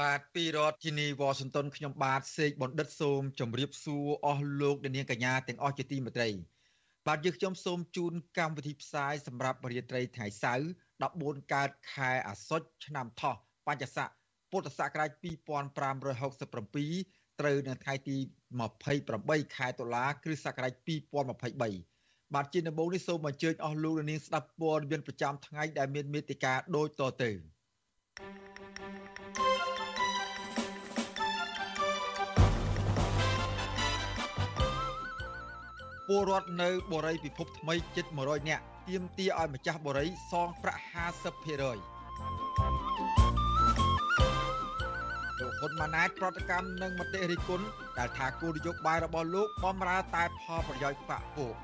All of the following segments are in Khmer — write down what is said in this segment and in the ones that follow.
បាទពីរដ្ឋធានីវ៉ាស៊ីនតោនខ្ញុំបាទសេកបណ្ឌិតសូមជម្រាបសួរអស់លោកអ្នកនាងកញ្ញាទាំងអស់ជាទីមេត្រី បាទយើងខ្ញុំសូមជូនកម្មវិធីផ្សាយសម្រាប់រាត្រីថ្ងៃសៅរ៍14កើតខែអាសត់ឆ្នាំថោះបញ្ញស័កពុទ្ធសករាជ2567ត្រូវនៅថ្ងៃទី28ខែតុលាគ្រិស្តសករាជ2023បាទជាដំបូងនេះសូមអញ្ជើញអស់លោកអ្នកនាងស្ដាប់ព័ត៌មានប្រចាំថ្ងៃដែលមានមេតិការដូចតទៅ ពលរដ្ឋនៅបូរីពិភពថ្មីជិត100នាក់ទាមទារឲ្យម្ចាស់បូរីសងប្រាក់50%លោកហ៊ុនម៉ាណែតប្រតិកម្មនឹងមតិរិះគន់ដែលថាគោលនយោបាយរបស់លោកបំរើតែផលប្រយោជន៍បកពួក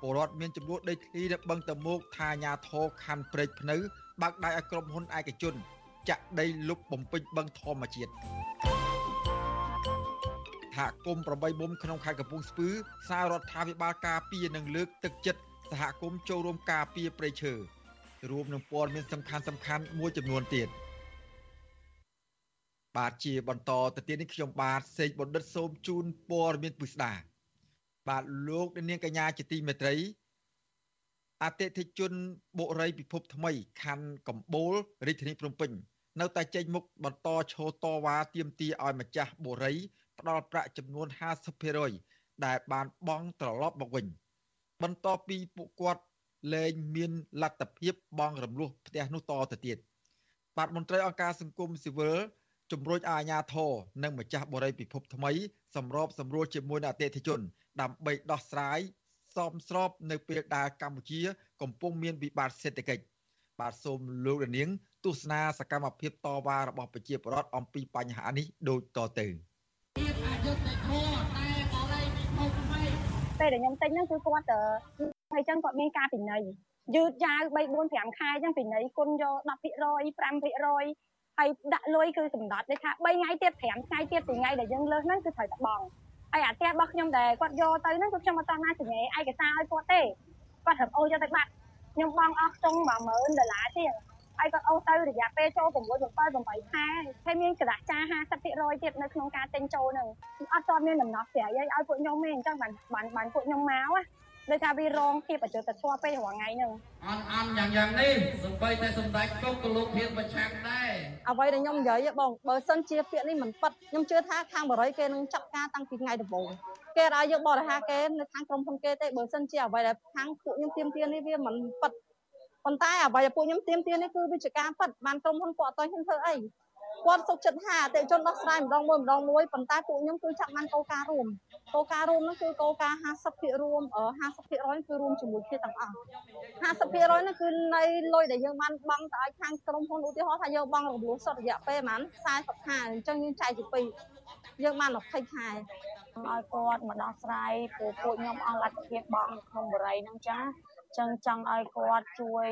ពលរដ្ឋមានចំនួនដីធ្លីនៅបឹងតមោកថាអាញាធរខណ្ឌព្រែកភ្នៅបើកដៃឲ្យក្រុមហ៊ុនឯកជន ចាក់ដីលុបបំពេញបឹងធម្មជាតិ សហគមន៍8មុំក្នុងខេត្តកំពង់ស្ពឺសាររដ្ឋាភិបាលការពារនិងលើកទឹកចិត្តសហគមន៍ចូលរួមការពារព្រៃឈើរួមនឹងព័ត៌មានសំខាន់សំខាន់មួយចំនួនទៀតបាទជាបន្តទៅទៀតនេះខ្ញុំបាទសេកបណ្ឌិតសូមជូនព័ត៌មានពិស្ដាបាទលោកនាងកញ្ញាជាទីមេត្រីអតិថិជនបុរីពិភពថ្មីខណ្ឌកំបូលរាជធានីភ្នំពេញនៅតែចេញមុខបន្តឈោតវ៉ាទាមទារឲ្យម្ចាស់បុរី ផ្ដល់ប្រាក់ចំនួន50%ដែលបានបង់ត្រឡប់មកវិញ បន្ទាប់ពីពួកគាត់លែងមានលទ្ធភាពបង់រំលោះផ្ទះនោះតទៅទៀតបាទមន្ត្រីអង្គការសង្គមស៊ីវិលជំរុញឲ្យអាជ្ញាធរនិងម្ចាស់បរិយាពិភពថ្មីសម្របសម្រួលជាមួយនឹងអតិថិជន ដើម្បីដោះស្រាយសមស្របនៅពេលដែលកម្ពុជា កំពុងមានវិបត្តិសេដ្ឋកិច្ចបាទសូមលោកលានាង ទស្សនាសកម្មភាពតវ៉ារបស់ប្រជាពលរដ្ឋអំពីបញ្ហានេះដូចតទៅ ពេលដែលខ្ញុំទិញហ្នឹងគឺគាត់ទៅហើយចឹងគាត់មានការពិន័យយឺតយ៉ាវ3 4 5ខែចឹងពិន័យគុណយក10% 5%ហើយដាក់លុយគឺសម្ដេចដូចថា3ថ្ងៃទៀត5ថ្ងៃទៀតពីថ្ងៃដែលយើងលើសហ្នឹងគឺត្រូវតែបង់ហើយអាផ្ទះរបស់ខ្ញុំដែលគាត់យកទៅហ្នឹងគឺខ្ញុំអត់តាមណាសញ្ញាឯកសារឲ្យគាត់ទេគាត់ត្រូវអូសយកទៅបាត់ខ្ញុំបង់អស់ខ្ទង់10000ដុល្លារទៀត ហើយគាត់អូសទៅរយៈពេលចូល6 7 8ខែហើយមានក្រដាសចា50%ទៀតនៅក្នុងការទិញចូលហ្នឹងអត់ទាន់មានដំណោះស្រាយឲ្យពួកខ្ញុំទេអញ្ចឹងបានបានបានពួកខ្ញុំមកដូចថាវារងភាពអយុត្តិធម៌ពេលរាល់ថ្ងៃហ្នឹងអន់អន់យ៉ាងយ៉ាងនេះសំបីតែសម្ដេចទុកក៏លោកហ៊ានប្រឆាំងដែរអ្វីដែលខ្ញុំនិយាយបងបើសិនជាពាក្យនេះមិនប៉ັດខ្ញុំជឿថាខាងបរិយគេនឹងចាប់ការតាំងពីថ្ងៃដំបូងគេឲ្យយកបរិហាគេនៅខាងក្រុមហ៊ុនគេទេបើសិនជាអ្វីដែលខាងពួកខ្ញុំទៀមទានេះវាមិនប៉ັດ ប៉ុន្តែអ្វីដែលពួកខ្ញុំទៀមទានេះគឺវាជាការប៉ັດបានក្រុមហ៊ុនគាត់អត់តហ៊ានធ្វើអីគាត់សុខចិត្តថាអតិជនដោះស្រាយម្ដងមួយម្ដងមួយប៉ុន្តែពួកខ្ញុំគឺចាប់បានកោការរួមកោការរួមនោះគឺកោការ50%រួម50%គឺរួមជាមួយគ្នាទាំងអស់50%នោះគឺនៃលុយដែលយើងបានបង់ទៅឲ្យខាងក្រុមហ៊ុនឧទាហរណ៍ថាយើងបង់រំលោះសុទ្ធរយៈពេលប្រហែល40ខែអញ្ចឹងយើងចែកជាពីរយើងបាន20ខែឲ្យគាត់មកដោះស្រាយពួកពួកខ្ញុំអស់លទ្ធភាពបង់ក្នុងបរិយហ្នឹងចា ចឹងចង់ឲ្យគាត់ជួយ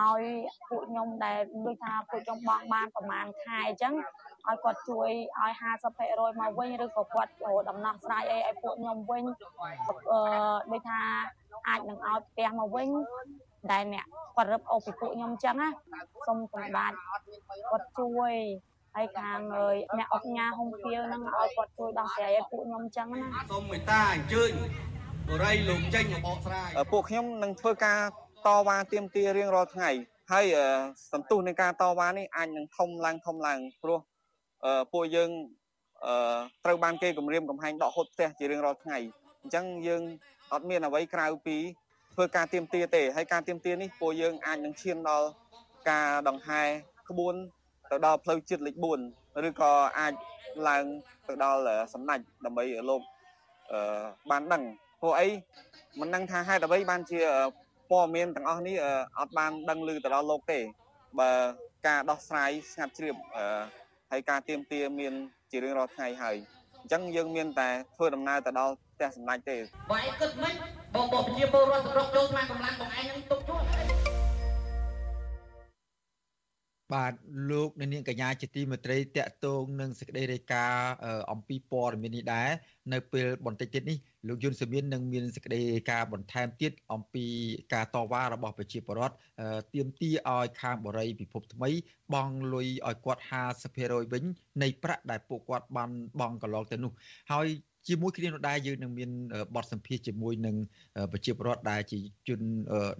ឲ្យពួកខ្ញុំដែលដូចថាពួកខ្ញុំបង់បានប្រហែលខែអញ្ចឹងឲ្យគាត់ជួយឲ្យ50%មកវិញឬក៏គាត់ដំណោះស្រាយអីឲ្យពួកខ្ញុំវិញអឺដូចថាអាចនឹងឲ្យផ្ទះមកវិញដែលអ្នកគាត់រឹបអូពីពួកខ្ញុំអញ្ចឹងណាសូមសម្បត្តិគាត់ជួយហើយខាងអ្នកអុកញ៉ាហុំភៀវហ្នឹងឲ្យគាត់ជួយដោះស្រាយឲ្យពួកខ្ញុំអញ្ចឹងណាសូមមេត្តាអញ្ជើញ បរិយលោកចេញមកបកស្រាយពួកខ្ញុំនឹងធ្វើការតវ៉ាទាមទាររៀងរាល់ថ្ងៃហើយសន្ទុះនៃការតវ៉ានេះអាចនឹងធំឡើងធំឡើងព្រោះពួកយើងត្រូវបានគេគម្រាមកំហែងដកហូតផ្ទះជារៀងរាល់ថ្ងៃអញ្ចឹងយើងអត់មានអ្វីក្រៅពីធ្វើការទៀមទាទេហើយការទៀមទានេះពួកយើងអាចនឹងឈានដល់ការដង្ហែក្បួនទៅដល់ផ្លូវជាតិលេខ4ឬក៏អាចឡើងទៅដល់សម្ដេចដើម្បីលោកបានដឹង ព្រោះអីមិនដឹងថាហេតុអ្វីបានជាព័ត៌មានទាំងអស់នេះអត់បានដឹងឮទៅដល់លោកទេ បើការដោះស្រាយស្ងាត់ជ្រាបអឺហើយការទៀមទាមានជារៀងរាល់ថ្ងៃហើយអញ្ចឹងយើងមានតែធ្វើដំណើរទៅដល់ផ្ទះសម្ដេចទេបើឯងគិតមិនបងបងប្រជាពលរដ្ឋស្រុកចូលស្មាកម្លាំងបងឯងនឹងទុកជួប បាទលោកនាងកញ្ញាជាទីមេត្រីតកតងនឹងសេចក្តីរាយការណ៍អំពីព័ត៌មាននេះដែរនៅពេលបន្តិចទៀតនេះលោកយុនសមៀននឹងមានសេចក្តីរាយការណ៍បន្ថែមទៀតអំពីការតវ៉ារបស់ប្រជាពលរដ្ឋទាមទារឲ្យខាងបរិយពិភពថ្មីបង់លុយឲ្យគាត់50%វិញនៃប្រាក់ដែលពួកគាត់បានបង់កន្លងទៅនោះហើយ ជាមួយគ្នានោះដែរយើងនឹងមានបទសម្ភាសជាមួយនឹងប្រជាពលរដ្ឋដែលជាជន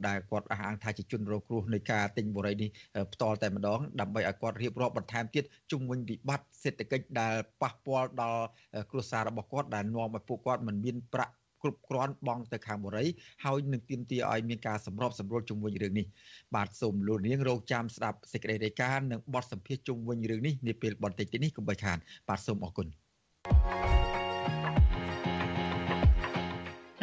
ដែលគាត់អះអាងថាជាជនរងគ្រោះនៃការទិញបរិយនេះផ្ទាល់តែម្ដងដើម្បីឲ្យគាត់រៀបរាប់បន្ថែមទៀតជុំវិញវិបត្តិសេដ្ឋកិច្ចដែលប៉ះពាល់ដល់គ្រួសាររបស់គាត់ដែលនាំឲ្យពួកគាត់មិនមានប្រាក់គ្រប់គ្រាន់បង់ទៅខាងបរិយហើយនឹងទាមទារឲ្យមានការសម្របសម្រួលជុំវិញរឿងនេះបាទសូមលោកនាងរងចាំស្ដាប់សេចក្តីរាយការណ៍និងបទសម្ភាសជុំវិញរឿងនេះនាពេលបន្តិចទៀតនេះកុំបីខានបាទសូមអរគុណ thank you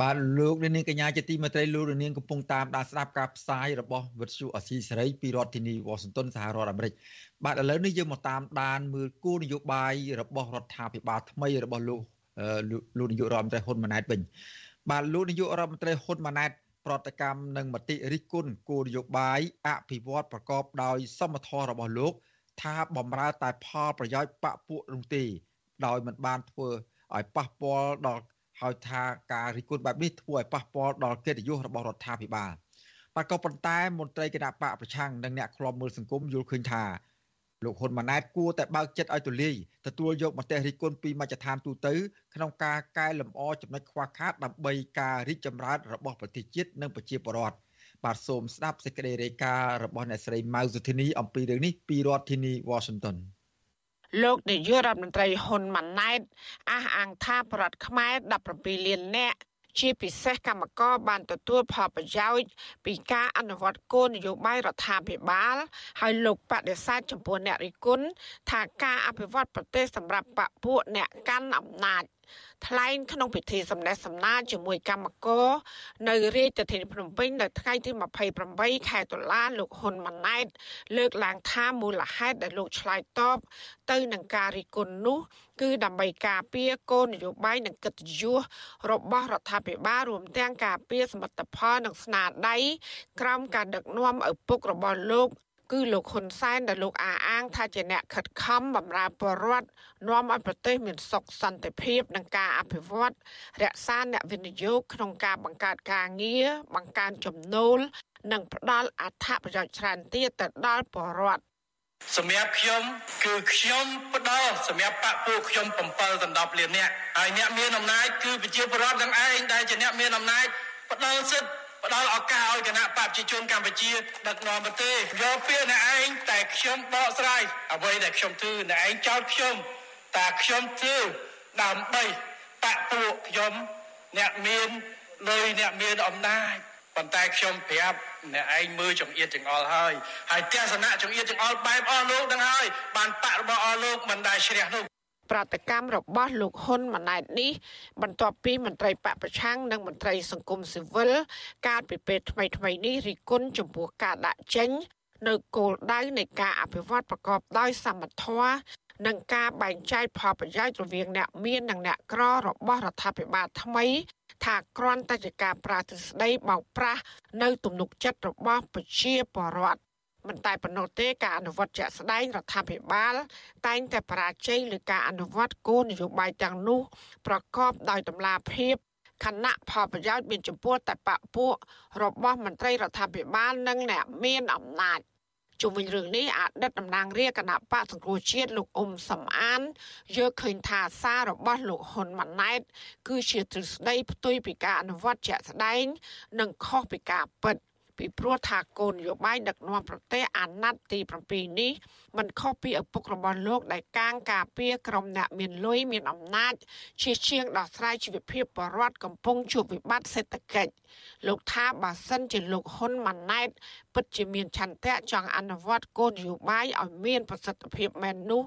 បាទលោកនាងកញ្ញាជាទីមេត្រីលោកនាងកំពុងតាមដានស្ដាប់ការផ្សាយរបស់វិទ្យុអស៊ីសេរីពីរដ្ឋធានីវ៉ាស៊ីនតោនសហរដ្ឋអាមេរិកបាទឥឡូវនេះយើងមកតាមដានមើលគោលនយោបាយរបស់រដ្ឋាភិបាលថ្មីរបស់លោកលោកនាយករដ្ឋមន្ត្រីហ៊ុនម៉ាណែតវិញបាទលោកនាយករដ្ឋមន្ត្រីហ៊ុនម៉ាណែតប្រតិកម្មនឹងមតិរិះគន់គោលនយោបាយអភិវឌ្ឍប្រកបដោយសមធម៌របស់លោក ថាបំរើតែផលប្រយោជន៍បពពួកនោះទេ ដោយមិនបានធ្វើឲ្យប៉ះពាល់ដល់ ហើយថាការរិះគន់បែបនេះធ្វើឲ្យប៉ះពាល់ដល់កិត្តិយសរបស់រដ្ឋាភិបាលបាទក៏ប៉ុន្តែមន្ត្រីគណៈបកប្រឆាំងនិងអ្នកខ្លាំមើលសង្គមយល់ឃើញថាលោកហ៊ុនម៉ាណែតគួរតែបើកចិត្តឲ្យទូលាយទទួលយកមតិរិះគន់ពីមជ្ឈដ្ឋានទូទៅក្នុងការកែលម្អចំណុចខ្វះខាតដើម្បីការរីកចម្រើនរបស់ប្រទេសជាតិនិងប្រជាពលរដ្ឋបាទសូមស្ដាប់សេចក្តីរាយការណ៍របស់អ្នកស្រីម៉ៅសុធីនីអំពីរឿងនេះពីរដ្ឋធានី Washington លោកនាយករដ្ឋមន្ត្រីហ៊ុនម៉ាណែតអះអាងថាប្រដ្ឋខ្មែរ17លាននាក់ជាពិសេសកម្មករបានទទួលផលប្រយោជន៍ពីការអនុវត្តគោលនយោបាយរដ្ឋាភិបាលហើយលោកបដិសេធចំពោះអ្នករិះគន់ថាការអភិវឌ្ឍប្រទេសសម្រាប់បពុះអ្នកកាន់អំណាច ថ្លែងក្នុងពិធីសម្ដែងសម្ដារជាមួយកម្មករនៅរាជធានីភ្នំពេញនៅថ្ងៃទី28ខែតុលាលោកហ៊ុនម៉ាណែត លើកឡើងថាមូលហេតុដែលលោកឆ្លើយតបទៅនឹងការរិះគន់នោះ គឺដើម្បីការពារគោលនយោបាយនិងកិត្តិយសរបស់រដ្ឋាភិបាលរួមទាំងការពារសមិទ្ធផលនិងស្នាដៃក្រោមការដឹកនាំឪពុករបស់លោក គឺលោកហ៊ុនសែនដែលលោកអាអាង ថាជាអ្នកខិតខំបម្រើប្រជារដ្ឋនាំឲ្យប្រទេសមានសុខសន្តិភាពនិងការអភិវឌ្ឍរក្សាអ្នកវិនិយោគក្នុងការបង្កើតការងារបង្កើនចំណូល និងផ្ដល់អត្ថប្រយោជន៍ច្រើនទៀតទៅដល់ប្រជារដ្ឋសម្រាប់ខ្ញុំគឺខ្ញុំផ្ដល់សម្រាប់បកពួកខ្ញុំ7ដណ្ដប់លានអ្នកហើយអ្នកមានអំណាចគឺប្រជាពលរដ្ឋទាំងឯងដែលជាអ្នកមានអំណាចផ្ដល់សិទ្ធិ ផ្ដល់ឱកាសឲ្យគណៈបព្វជិជនកម្ពុជាដឹកនាំប្រទេសយកពាក្យអ្នកឯងតែខ្ញុំបកស្រាយអ្វីដែលខ្ញុំធ្វើអ្នកឯងចោទខ្ញុំតែខ្ញុំធ្វើដើម្បីបកពួកខ្ញុំអ្នកមានលុយអ្នកមានអំណាចប៉ុន្តែខ្ញុំប្រាប់អ្នកឯងមើលចង្អៀតចង្អល់ហើយហើយទស្សនៈចង្អៀតចង្អល់បែបអស់លោកទាំងហើយបានបករបស់អស់លោកមិនដែលជ្រះនោះ ប្រតិកម្មរបស់លោកហ៊ុនម៉ាណែតនេះ បន្ទាប់ពីមន្ត្រីបពប្រឆាំងនិងមន្ត្រីសង្គមស៊ីវិលកាលពីពេលថ្មីថ្មីនេះរិះគន់ចំពោះការដាក់ចេញនៅគោលដៅនៃការអភិវឌ្ឍប្រកបដោយសមធម៌និងការបែងចែកផលប្រយោជន៍រវាងអ្នកមាននិងអ្នកក្ររបស់រដ្ឋាភិបាលថ្មី ថាគ្រាន់តែជាការប្រាទ្រស្ដីបោកប្រាស់នៅទំនុកចិត្តរបស់ប្រជាពលរដ្ឋ មិនតែប៉ុណ្ណោះទេការអនុវត្តជាក់ស្ដែងរដ្ឋាភិបាល តែងតែបរាជ័យលើការអនុវត្តគោលនយោបាយទាំងនោះ ប្រកបដោយតម្លាភាពខណៈផលប្រយោជន៍មានចំពោះតែបពពួករបស់មន្ត្រីរដ្ឋាភិបាលនិងអ្នកមានអំណាចជុំវិញរឿងនេះអតីតតំណាងរាជគណៈបកសង្គ្រោះជាតិលោកអ៊ុំសំអានយកឃើញថាសាររបស់លោកហ៊ុនម៉ាណែត គឺជាទ្រឹស្ដីផ្ទុយពីការអនុវត្តជាក់ស្ដែង និងខុសពីការពិត ពីព្រោះថាគោលនយោបាយដឹកនាំប្រទេសអាណត្តិទី7នេះមិនខុសពីឪពុករបស់លោកដែលកាងការពារក្រុមអ្នកមានលុយមានអំណាចជាជាងដោះស្រាយជីវភាពបរដ្ឋកំពុងជួបវិបត្តិសេដ្ឋកិច្ចលោកថាបើសិនជាលោកហ៊ុនម៉ាណែតពិតជាមានឆន្ទៈចង់អនុវត្តគោលនយោបាយឲ្យមានប្រសិទ្ធភាពមែននោះ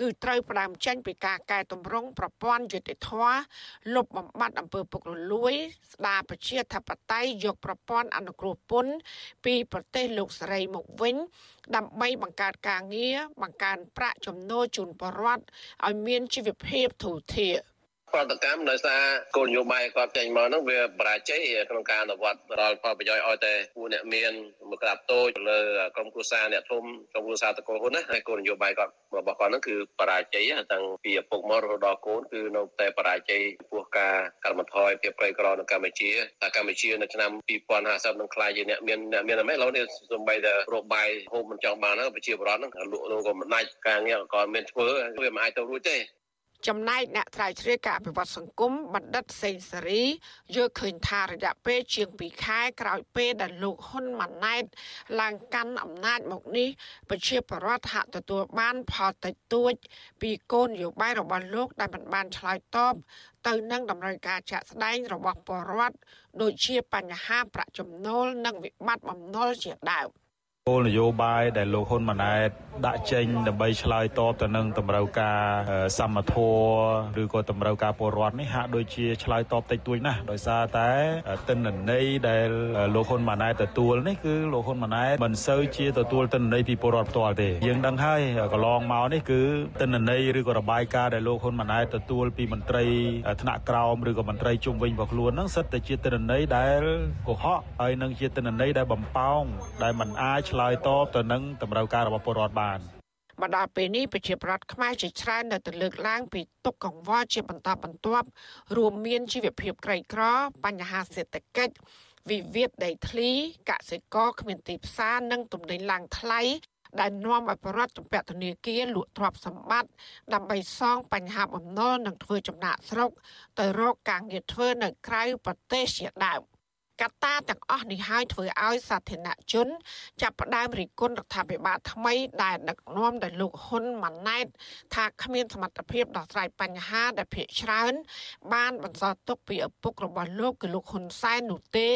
គឺត្រូវផ្ដើមចេញពីការកែតម្រង់ប្រព័ន្ធយុតិធធលុបបំបាត់អំពើពុករលួយ ស្ដារប្រជាធិបតេយ្យយកប្រព័ន្ធអនុគ្រោះពន្ធពីប្រទេសលោកសេរីមកវិញ ដើម្បីបង្កើតការងារបង្កើនប្រាក់ចំណូលជូនប្រជាពលរដ្ឋឲ្យមានជីវភាពធូរធារ ប្រតិកម្មដោយសារគោលនយោបាយគាត់ចេញមកហ្នឹងវាបរាជ័យក្នុងការអនុវត្តដល់ផលប្រយោជន៍ឲ្យតែពួកអ្នកមានមកក្រាបតូចលើក្រុមគ្រួសារអ្នកធំក្រុមគ្រួសារតកូលហ៊ុនណាហើយគោលនយោបាយគាត់របស់គាត់ហ្នឹងគឺបរាជ័យតាំងពីឪពុកម្ករហូតដល់កូនគឺនៅតែបរាជ័យពោះការកាត់បន្ថយភាពក្រីក្រនៅកម្ពុជាតែកម្ពុជានៅឆ្នាំ2050នឹងខ្លាយជាអ្នកមានអ្នកមានអីឡូវនេះសំបីតែរបាយហូបមិនចង់បានហ្នឹងប្រជាពលរដ្ឋហ្នឹងលក់នោះក៏មិនដាច់ការងារក៏មានធ្វើវាមិនអាចទៅរួចទេ ចំណែកអ្នកត្រាវជ្រាវការអភិវឌ្ឍសង្គមបណ្ឌិតសេងសេរីយល់ឃើញថារយៈពេលជាង2ខែក្រោយពេលដែលលោកហ៊ុនម៉ាណែតឡើងកាន់អំណាចមកនេះប្រជាពលរដ្ឋហាក់ទទួលបានផលតិចតួច ពីគោលនយោបាយរបស់លោកដែលមិនបានឆ្លើយតបទៅនឹងតម្រូវការជាក់ស្ដែងរបស់ពលរដ្ឋដូចជាបញ្ហាប្រាក់ចំណូលនិងវិបត្តិបំណុលជាដើម។ គោលនយោបាយដែលលោកហ៊ុនម៉ាណែតដាក់ចេញដើម្បីឆ្លើយតបទៅនឹងតម្រូវការសមធម៌ឬក៏តម្រូវការពលរដ្ឋនេះហាក់ដូចជាឆ្លើយតបតិចតួចណាស់ដោយសារតែទិន្នន័យដែលលោកហ៊ុនម៉ាណែតទទួលនេះគឺលោកហ៊ុនម៉ាណែតមិនសូវជាទទួលទិន្នន័យពីពលរដ្ឋផ្ទាល់ទេយើងដឹងហើយកន្លងមកនេះគឺទិន្នន័យឬក៏របាយការណ៍ដែលលោកហ៊ុនម៉ាណែតទទួលពីមន្ត្រីថ្នាក់ក្រោមឬក៏មន្ត្រីជុំវិញរបស់ខ្លួនហ្នឹងសិតតែជាទិន្នន័យដែលកុហកហើយនឹងជាទិន្នន័យដែលបំផោងដែលមិនអាចឆ្លើយតបទៅនឹងតម្រូវការរបស់ពលរដ្ឋបានមកដល់ពេលនេះប្រជាប្រដ្ឋខ្មែរជាច្រើននៅតែលើកឡើងពីទុកកង្វល់ជាបន្តបន្ទាប់រួមមានជីវភាពក្រីក្រ បញ្ហាសេដ្ឋកិច្ចវិវាទដីធ្លីកសិករគ្មានទីផ្សារនិងទំនិញឡើងថ្លៃដែលនាំឲ្យបរដ្ឋជំពាក់ធនាគារលក់ទ្រព្យសម្បត្តិដើម្បីសងបញ្ហាបំណុលនិងធ្វើចំណាក់ស្រុកទៅរកការងារធ្វើនៅក្រៅប្រទេសជាដើម។ កត្តាទាំងអស់នេះហើយធ្វើឲ្យសាធារណជន ចាប់ផ្ដើមរិះគន់រដ្ឋាភិបាលថ្មីដែលដឹកនាំដោយលោកហ៊ុនម៉ាណែត ថាគ្មានសមត្ថភាពដោះស្រាយបញ្ហាដែលភាគច្រើន បានបន្សល់ទុកពីឪពុករបស់លោកគឺលោកហ៊ុនសែននោះទេ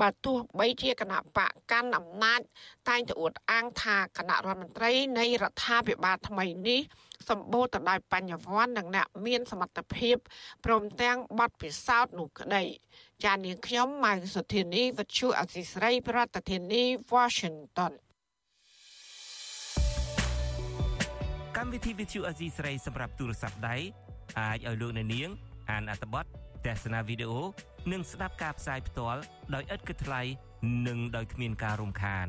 បើទោះបីជាគណៈបកកាន់អំណាចតែងតែអួតអាងថាគណៈរដ្ឋមន្ត្រីនៃរដ្ឋាភិបាលថ្មីនេះ សម្បូរទៅដោយបញ្ញវន្តនិងអ្នកមានសមត្ថភាពព្រមទាំងបទពិសោធន៍នោះក្តីចាននាងខ្ញុំម៉ៅសុធានីវិទ្យុអសីស្រី ប្រធានាធិបតី Washington កម្មវិធីវិទ្យុអសីស្រីសម្រាប់ទូរស័ព្ទដៃអាចឲ្យលោកអ្នកនាង អានអត្ថបទទស្សនាវីដេអូនិងស្ដាប់ការផ្សាយផ្ទាល់ដោយឥតគិតថ្លៃនិងដោយគ្មានការរំខាន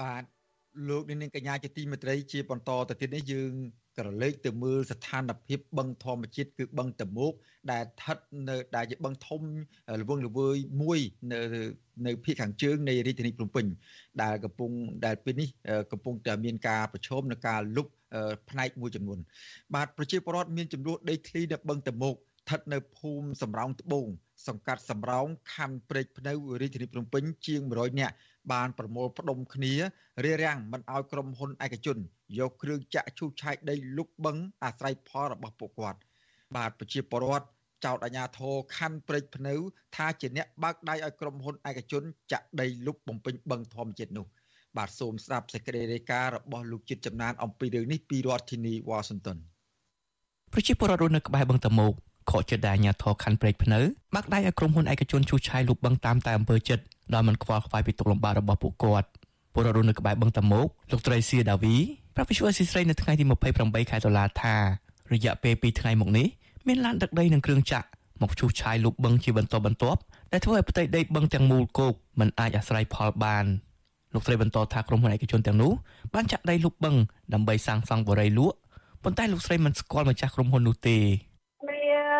បាទលោកនាងកញ្ញាជាទីមេត្រីជាបន្តទៅទៀតនេះយើងក្រឡេកទៅមើលស្ថានភាពបឹងធម្មជាតិគឺបឹងតមោកដែលស្ថិតនៅដែលជាបឹងធំល្វឹងល្វើយមួយនៅនៅភូមិខាងជើងនៃរាជធានីភ្នំពេញដែលកំពុងដែលពេលនេះកំពុងតែមានការប្រឈមនឹងការលុបផ្នែកមួយចំនួន បាទប្រជាពលរដ្ឋមានចំនួនដីធ្លីនៅបឹងតមោកស្ថិតនៅភូមិសំរោងត្បូងសង្កាត់សំរោងខណ្ឌព្រែកភ្នៅរាជធានីភ្នំពេញជាង100នាក់ បានប្រមូលផ្ដុំគ្នារារាំងមិនឲ្យក្រុមហ៊ុនឯកជន យកគ្រឿងចាក់ឈូសឆាយដីលុបបឹងអាស្រ័យផលរបស់ពួកគាត់បាទប្រជាពលរដ្ឋចោតអាញាធរខណ្ឌព្រែកភ្នៅថាជាអ្នកបើកដៃឲ្យក្រុមហ៊ុនឯកជនចាក់ដីលុបបំពេញបឹងធម្មជាតិនោះបាទសូមស្ដាប់សេចក្តីរាយការណ៍របស់លោកជាតិចំណានអំពីរឿងនេះពីរដ្ឋធានីវ៉ាស៊ីនតោនប្រជាពលរដ្ឋនៅក្បែរបឹងតមោក ខកចិត្តដែលអាញាធរខណ្ឌព្រែកភ្នៅបាក់ដៃឲ្យក្រុមហ៊ុនឯកជនជួសឆាយលុបបឹងតាមតែអំពើចិត្តដោយមិនខ្វល់ខ្វាយពីទុកលំបាករបស់ពួកគាត់ពលរដ្ឋនៅក្បែរបឹងតាមុកលោកត្រីសៀដាវីប្រាប់វិសុវអស៊ីស្រីនៅថ្ងៃទី28ខែតុលាថារយៈពេល2ថ្ងៃមកនេះមានឡានដឹកដីនិងគ្រឿងចាក់មកជួសឆាយលុបបឹងជាបន្តបន្ទាប់ដែលធ្វើឲ្យផ្ទៃដីបឹងទាំងមូលគោកមិនអាចអាស្រ័យផលបានលោកស្រីបន្តថាក្រុមហ៊ុនឯកជនទាំងនោះបានចាក់ដីលុបបឹងដើម្បីសាងសង់បរិយាលក់ប៉ុន្តែលោកស្រីមិនស្គាល់ម្ចាស់ក្រុមហ៊ុននោះទេ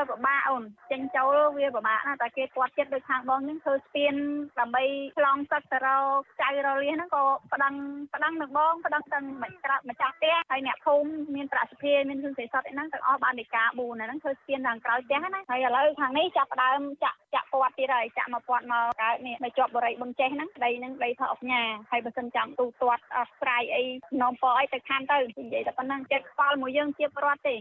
ពិបាកអូនចេញចូលវាពិបាកណាស់តែគេគាត់ចិត្តដូចខាងបងហ្នឹងធ្វើស្ពានដើម្បីឆ្លងទឹកទៅរកចៅរលៀសហ្នឹងក៏ប្តឹងប្តឹងនឹងបងប្តឹងទាំងម្ចាស់ម្ចាស់ផ្ទះហើយអ្នកភូមិមានប្រាក់សភាមានរឿងសេសតអីហ្នឹងទាំងអស់បានដីកា4ហ្នឹងធ្វើស្ពានខាងក្រោយផ្ទះណាហើយឥឡូវខាងនេះចាប់ផ្ដើមចាក់ចាក់ពាត់ទៀតហើយចាក់មកពាត់មកកើតនេះនៅជាប់បរិយបឹងចេះហ្នឹងដីហ្នឹងដីថោអុកញ៉ាហើយបើសិនចាំទូទាត់អស់ស្រ័យអីនាំពអីទៅខានទៅនិយាយតែប៉ុណ្ណឹងចិត្តខ្វល់មួយយើងជាប្រវត្តិទេ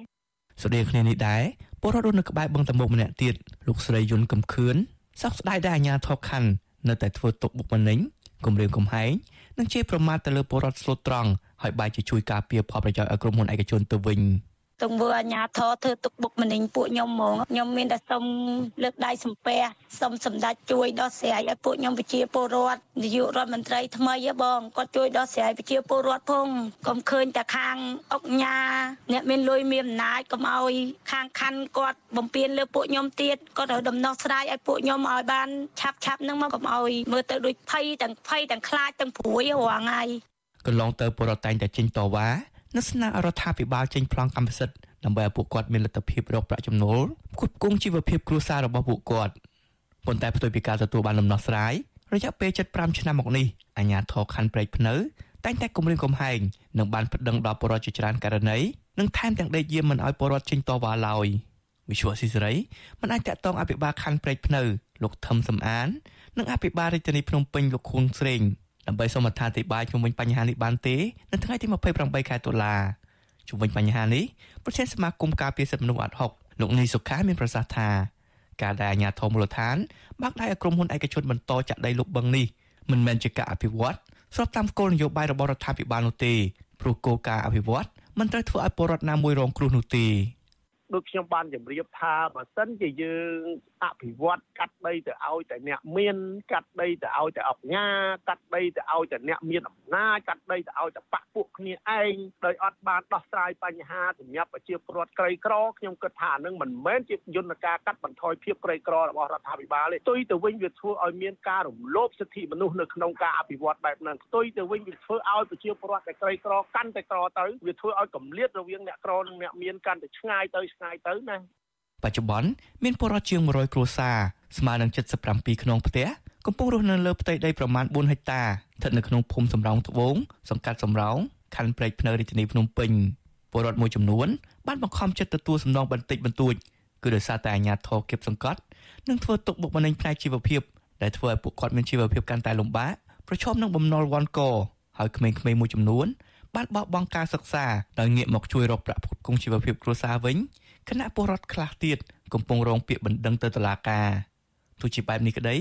ស្តីគ្នានេះដែរពលរដ្ឋនៅក្បែរបឹងតមុកម្នាក់ទៀតលោកស្រីយុនកំខឿនសោកស្ដាយដែលអាញាធរខណ្ឌនៅតែធ្វើទុកបុកម្នេញគំរាមកំហែងនិងជេរប្រមាថទៅលើពលរដ្ឋស្លូតត្រង់ហើយបែរជាជួយការពារផលប្រយោជន៍ឲ្យក្រុមហ៊ុនឯកជនទៅវិញ។ ទង្វើអាញាធរធ្វើទុកបុកម្នេញពួកខ្ញុំហ្មងខ្ញុំមានតែសុំលើកដៃសំពះសុំសម្ដេចជួយដោះស្រាយឲ្យពួកខ្ញុំប្រជាពលរដ្ឋនាយករដ្ឋមន្ត្រីថ្មីហ៎បងគាត់ជួយដោះស្រាយប្រជាពលរដ្ឋផងកុំឃើញតែខាងអុកញ៉ាអ្នកមានលុយមានអំណាចកុំឲ្យខាងខណ្ឌគាត់បំពេញលើពួកខ្ញុំទៀតគាត់ត្រូវដំណោះស្រាយឲ្យពួកខ្ញុំឲ្យបានឆាប់ឆាប់ហ្នឹងមកកុំឲ្យមើលទៅដូចភ័យទាំងភ័យទាំងខ្លាចទាំងព្រួយរាល់ថ្ងៃកន្លងទៅពលរដ្ឋតែងតែចេញតវ៉ា និងស្នើរដ្ឋាភិបាលចេញប្លង់កម្មសិទ្ធិដើម្បីឲ្យពួកគាត់មានលទ្ធភាពរកប្រាក់ចំណូលផ្គត់ផ្គង់ជីវភាពគ្រួសាររបស់ពួកគាត់ប៉ុន្តែផ្ទុយពីការទទួលបានដំណោះស្រាយរយៈពេល75ឆ្នាំមកនេះអាជ្ញាធរខណ្ឌព្រែកភ្នៅតែងតែគម្រាមកំហែងនិងបានប្តឹងដល់ប្រជាជនច្រើនករណីនិងថែមទាំងដេកយាមមិនឲ្យប្រជាជនចេញតវ៉ាឡើយវិសុវស៊ីសេរីមិនអាចតាក់ទងអភិបាលខណ្ឌព្រែកភ្នៅលោកថឹមសំអាន និងអភិបាលរាជធានីភ្នំពេញលោកខួងស្រេង ដើម្បីសូមអត្ថាធិប្បាយជុំវិញបញ្ហានេះបានទេនៅថ្ងៃទី28ខែតុលាជុំវិញបញ្ហានេះប្រធានសមាគមការពារសិទ្ធិមនុស្សអាត់ហុកលោកនីសុខាមានប្រសាសន៍ថាការដែលអាជ្ញាធរមូលដ្ឋានបាក់ដៃឲ្យក្រុមហ៊ុនឯកជនបន្តចាក់ដីលុបបឹងនេះមិនមែនជាការអភិវឌ្ឍស្របតាមគោលនយោបាយរបស់រដ្ឋាភិបាលនោះទេព្រោះគោលការណ៍អភិវឌ្ឍមិនត្រូវធ្វើឲ្យពលរដ្ឋណាមួយរងគ្រោះនោះទេដូចខ្ញុំបានជម្រាបថាបើសិនជាយើង អភិវឌ្ឍកាត់ដីទៅឲ្យតែអ្នកមានកាត់ដីទៅឲ្យតែអបញ្ញាកាត់ដីទៅឲ្យតែអ្នកមានអំណាចកាត់ដីទៅឲ្យតែបាក់ពួកគ្នាឯងដោយអត់បានដោះស្រាយបញ្ហាសម្រាប់ប្រជាពលរដ្ឋក្រីក្រខ្ញុំគិតថានឹងមិនមែនជាយន្តការកាត់បន្ថយភាពក្រីក្ររបស់រដ្ឋាភិបាលទេផ្ទុយទៅវិញវាធ្វើឲ្យមានការរំលោភសិទ្ធិមនុស្សនៅក្នុងការអភិវឌ្ឍបែបហ្នឹងផ្ទុយទៅវិញវាធ្វើឲ្យប្រជាពលរដ្ឋដែលក្រីក្រកាន់តែក្រទៅវាធ្វើឲ្យកម្លាតរវាងអ្នកក្រនិងអ្នកមានកាន់តែឆ្ងាយទៅឆ្ងាយទៅណា បច្ចុប្បន្នមានពលរដ្ឋជាង100គ្រួសារស្មើនឹង77ខ្នងផ្ទះកំពុងរស់នៅលើផ្ទៃដីប្រមាណ4ហិកតាស្ថិតនៅក្នុងភូមិសំរោងត្បូងសង្កាត់សំរោងខណ្ឌព្រែកភ្នៅរាជធានីភ្នំពេញពលរដ្ឋមួយចំនួនបានបង្ខំចិត្តទទួលសំណងបន្តិចបន្តួចគឺដោយសារតែអាញាធរគៀបសង្កត់និងធ្វើទុកបុកម្នេញផ្នែកជីវភាពដែលធ្វើឲ្យពួកគាត់មានជីវភាពកាន់តែលំបាកប្រឈមនឹងបំណុលវាន់កហើយក្មេងៗមួយចំនួនបានបោះបង់ការសិក្សាដោយងាកមកជួយរកប្រាក់ផ្គត់ផ្គង់ជីវភាពគ្រួសារវិញ គណៈពលរដ្ឋខ្លះទៀតកំពុងរងពាក្យបណ្ដឹងទៅតុលាការទោះជាបែបនេះក្តី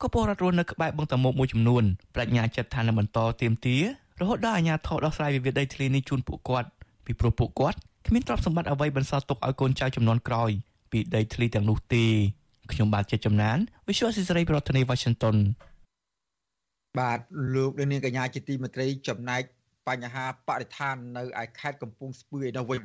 ក៏ពលរដ្ឋរស់នៅក្បែរបឹងតមុកមួយចំនួនបញ្ញាចិត្តថានឹងបន្តទៀមទារហូតដល់អាជ្ញាធរដោះស្រាយវិវាទដីធ្លីនេះជូនពួកគាត់ពីព្រោះពួកគាត់គ្មានទ្រព្យសម្បត្តិអ្វីបន្សល់ទុកឲ្យកូនចៅចំនួនក្រោយពីដីធ្លីទាំងនោះទេខ្ញុំបាទជាចំណាន Visual Society ប្រធានាទី Washington បាទលោកនាងកញ្ញាជាទីមេត្រីចំណែកបញ្ហាបរិស្ថាននៅឯខេត្តកំពង់ស្ពឺឯនោះវិញ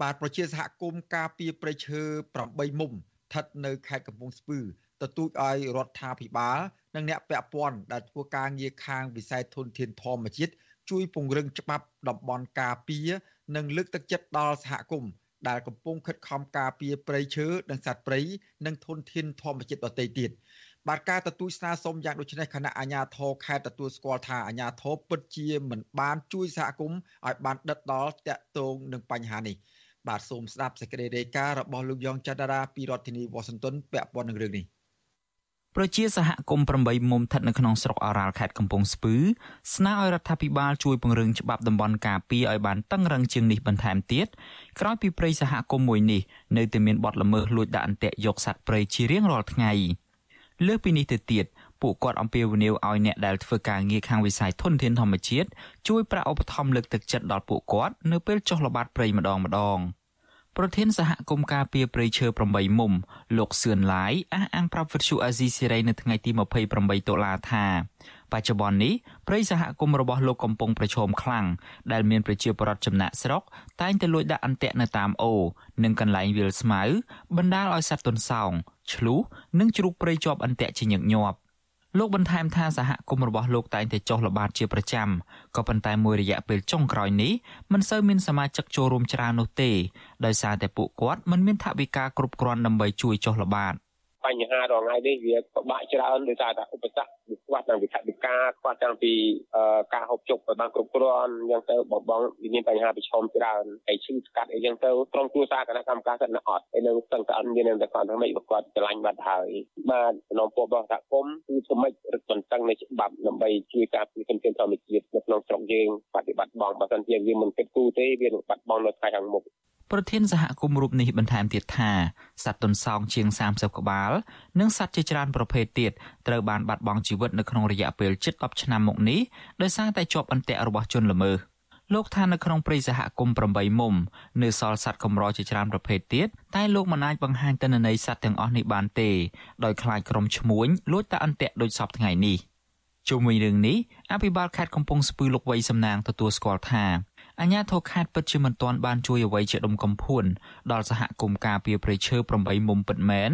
បាទប្រជាសហគមន៍ការពារព្រៃឈើ8មុំស្ថិតនៅខេត្តកំពង់ស្ពឺទទូចឲ្យរដ្ឋាភិបាលនិងអ្នកពាក់ព័ន្ធដែលធ្វើការងារខាងវិស័យធនធានធម្មជាតិជួយពង្រឹងច្បាប់តំបន់ការពារនិងលើកទឹកចិត្តដល់សហគមន៍ដែលកំពុងខិតខំការពារព្រៃឈើនិងសត្វព្រៃនិងធនធានធម្មជាតិដទៃទៀតបាទការទទូចស្នើសុំយ៉ាងដូចនេះគណៈអាជ្ញាធរខេត្តទទួលស្គាល់ថាអាជ្ញាធរពិតជាមិនបានជួយសហគមន៍ឲ្យបានដិតដល់តាក់ទងនឹងបញ្ហានេះ បាទសូមស្ដាប់សេចក្តីរាយការណ៍របស់លោកយ៉ងច័ន្ទរាពីរដ្ឋធានីវ៉ាស៊ីនតោនពាក់ព័ន្ធនឹងរឿងនេះប្រជាសហគមន៍8មុំស្ថិតនៅក្នុងស្រុកអរ៉ាល់ខេត្តកំពង់ស្ពឺស្នើឲ្យរដ្ឋាភិបាលជួយពង្រឹងច្បាប់តំបន់ការពារឲ្យបានតឹងរឹងជាងនេះបន្ថែមទៀតក្រោយពីព្រៃសហគមន៍មួយនេះនៅតែមានបទល្មើសលួចដាក់អន្ទាក់យកសត្វព្រៃជារៀងរាល់ថ្ងៃលើសពីនេះទៅទៀត ពួកគាត់អំពាវនាវឲ្យអ្នកដែលធ្វើការងារខាងវិស័យធនធានធម្មជាតិជួយប្រាក់ឧបត្ថម្ភលើកទឹកចិត្តដល់ពួកគាត់នៅពេលចុះល្បាតព្រៃម្ដងម្ដង។ប្រធានសហគមន៍ការពារព្រៃឈើ8មុំលោកសឿនឡាយអះអាងប្រាប់វិទ្យុអាស៊ីសេរីនៅថ្ងៃទី28តុលាថាបច្ចុប្បន្ននេះព្រៃសហគមន៍របស់លោកកំពុងប្រឈមខ្លាំងដែលមានប្រជាពលរដ្ឋចំណាក់ស្រុកតែងតែលួចដាក់អន្ទាក់នៅតាមអូរនិងកន្លែងវាលស្មៅបណ្ដាលឲ្យសត្វទន្សោងឆ្លូសនិងជ្រូកព្រៃជាប់អន្ទាក់ជាញឹកញាប់ លោកបន្ថែមថាសហគមន៍របស់លោកតែងតែចុះល្បាតជាប្រចាំក៏ប៉ុន្តែមួយរយៈពេលចុងក្រោយនេះមិនសូវមានសមាជិកចូលរួមច្រើននោះទេដោយសារតែពួកគាត់មិនមានថវិកាគ្រប់គ្រាន់ដើម្បីជួយចុះល្បាត បញ្ហារាល់ថ្ងៃនេះវាពិបាកច្រើនដោយសារតែឧបសគ្គវាខ្វះទាំងវិថវិកាខ្វះទាំងពីការហូបចុកឲ្យបានគ្រប់គ្រាន់អញ្ចឹងទៅបងបងវាមានបញ្ហាប្រឈមច្រើនហើយឈឺស្កាត់អីចឹងទៅក្រុមគ្រួសារគណៈកម្មការសិទ្ធិនៅអត់ហើយនៅស្ទឹងតែអត់មានតែគាត់ថាម៉េចគាត់ឆ្លាញ់បាត់ហើយបាទសំណពររបស់សហគមន៍គឺធ្វើម៉េចរឹតបន្តឹងនៃច្បាប់ដើម្បីជួយការពារធនធានធម្មជាតិនៅក្នុងស្រុកយើងបប្រតិបត្តិបងបើមិនជាវាមិនគិតគូរទេវានឹងបាត់បង់នៅថ្ងៃខាងមុខ ប្រធានសហគមន៍រូបនេះបន្ថែមទៀតថាសត្វទន្សោងជាង30ក្បាល និងសត្វជាច្រើនប្រភេទទៀតត្រូវបានបាត់បង់ជីវិតនៅក្នុងរយៈពេលជិត10ឆ្នាំមកនេះដោយសារតែជាប់អន្ទាក់របស់ជនល្មើសលោកថានៅក្នុងព្រៃសហគមន៍8មុំនៅសល់សត្វកម្រជាច្រើនប្រភេទទៀតតែលោកមិនអាចបង្ហាញទិន្នន័យសត្វទាំងអស់នេះបានទេដោយខ្លាចក្រុមឈ្មួញលួចតាអន្ទាក់ដូចសពថ្ងៃនេះជុំវិញរឿងនេះអភិបាលខេត្តកំពង់ស្ពឺលោកវៃសំណាងទទួលស្គាល់ថា អាញាធរខេត្តពិតជាមិនទាន់បានជួយអ្វីជាដុំកំភួនដល់សហគមន៍ការពារព្រៃឈើ8មុំពិតមែន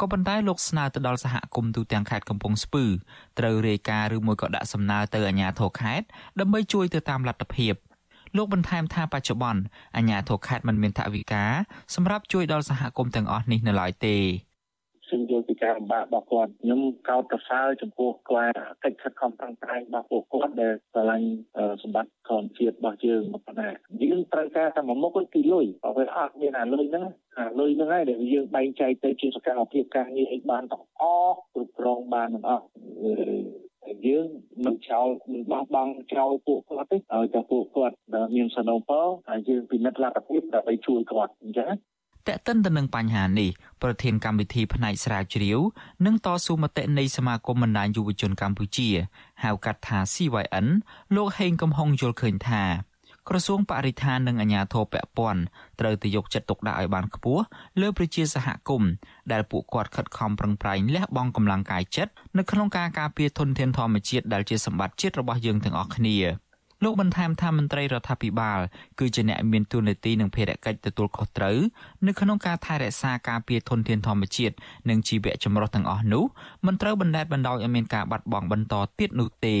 ក៏ប៉ុន្តែលោកស្នើទៅដល់សហគមន៍ទូទាំងខេត្តកំពង់ស្ពឺត្រូវរាយការណ៍ឬមួយក៏ដាក់សំណើទៅអាញាធរខេត្តដើម្បីជួយទៅតាមលទ្ធភាពលោកបន្ថែមថាបច្ចុប្បន្នអាជ្ញាធរខេត្តមិនមានថវិកាសម្រាប់ជួយដល់សហគមន៍ទាំងអស់នេះនៅឡើយទេ ខ្ញុំយល់ពីការលំបាករបស់គាត់ខ្ញុំកោតប្រសើរចំពោះគាត់កិច្ចខិតខំប្រឹងប្រែងរបស់ពួកគាត់ដែលឆ្លាញ់សម្បត្តិធម្មជាតិរបស់យើងមកប៉ុណ្ណាយើងត្រូវការតែមួយមុខគឺលុយបើវាអត់មានអាលុយហ្នឹងអាលុយហ្នឹងហើយដែលយើងបែងចែកទៅជាសកម្មភាពការងារឲ្យបានទាំងអស់គ្រប់គ្រងបានទាំងអស់យើងមិនចោលមិនបោះបង់ចោលពួកគាត់ទេឲ្យតែពួកគាត់មានសនំពរហើយយើងពិនិត្យលទ្ធភាពដើម្បីជួយគាត់អញ្ចឹង តេតិនទៅនឹងបញ្ហានេះប្រធានកម្មវិធីផ្នែកស្រាវជ្រាវនិងតស៊ូមតិនៃសមាគមបណ្ដាញយុវជនកម្ពុជាហៅកាត់ថា CYN លោកហេងកំហុងយល់ឃើញថាក្រសួងបរិស្ថាននិងអាជ្ញាធរពាក់ព័ន្ធត្រូវតែយកចិត្តទុកដាក់ឲ្យបានខ្ពស់លើប្រជាសហគមន៍ដែលពួកគាត់ខិតខំប្រឹងប្រែងលះបង់កម្លាំងកាយចិត្តនៅក្នុងការការពារធនធានធម្មជាតិដែលជាសម្បត្តិជាតិរបស់យើងទាំងអស់គ្នា។ លោកបន្ថែមថាមន្ត្រីរដ្ឋាភិបាលគឺជាអ្នកមានទួនាទីនិងភារកិច្ចទទួលខុសត្រូវនៅក្នុងការថែរក្សាការពារធនធានធម្មជាតិនិងជីវៈចម្រុះទាំងអស់នោះមិនត្រូវបណ្តែតបណ្តោយឲ្យមានការបាត់បង់បន្តទៀតនោះទេ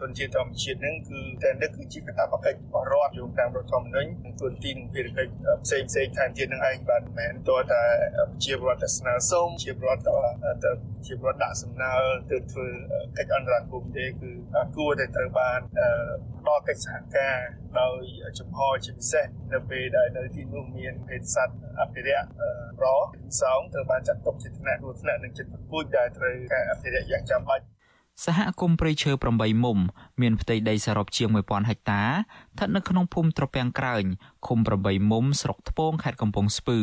ទុនជាតិធម្មជាតិហ្នឹងគឺតែនេះគឺជាកាតព្វកិច្ចរបស់រដ្ឋយោងតាមរដ្ឋធម្មនុញ្ញនិងទុនទីនិងភារកិច្ចផ្សេងផ្សេងថែមទៀតនឹងឯងបាទមិនមែនតើតែជារដ្ឋស្នើសុំជារដ្ឋទៅជារដ្ឋដាក់សំណើទៅធ្វើកិច្ចអន្តរាគមន៍ទេគឺគួរតែត្រូវបានផ្ដល់កិច្ចសហការដោយចំហជាពិសេសនៅពេលដែលនៅទីនោះមានភេទសត្វអភិរក្សរសោងត្រូវបានចាត់ទុកជាថ្នាក់គ្រោះថ្នាក់និងចិត្តពូជដែលត្រូវការអភិរក្សយ៉ាងចាំបាច់ សហគមន៍ព្រៃឈើ8មុំមានផ្ទៃដីសរុបជាង1000ហិកតាស្ថិតនៅក្នុងភូមិត្រពាំងក្រើញឃុំ8មុំស្រុកថ្ពងខេត្តកំពង់ស្ពឺ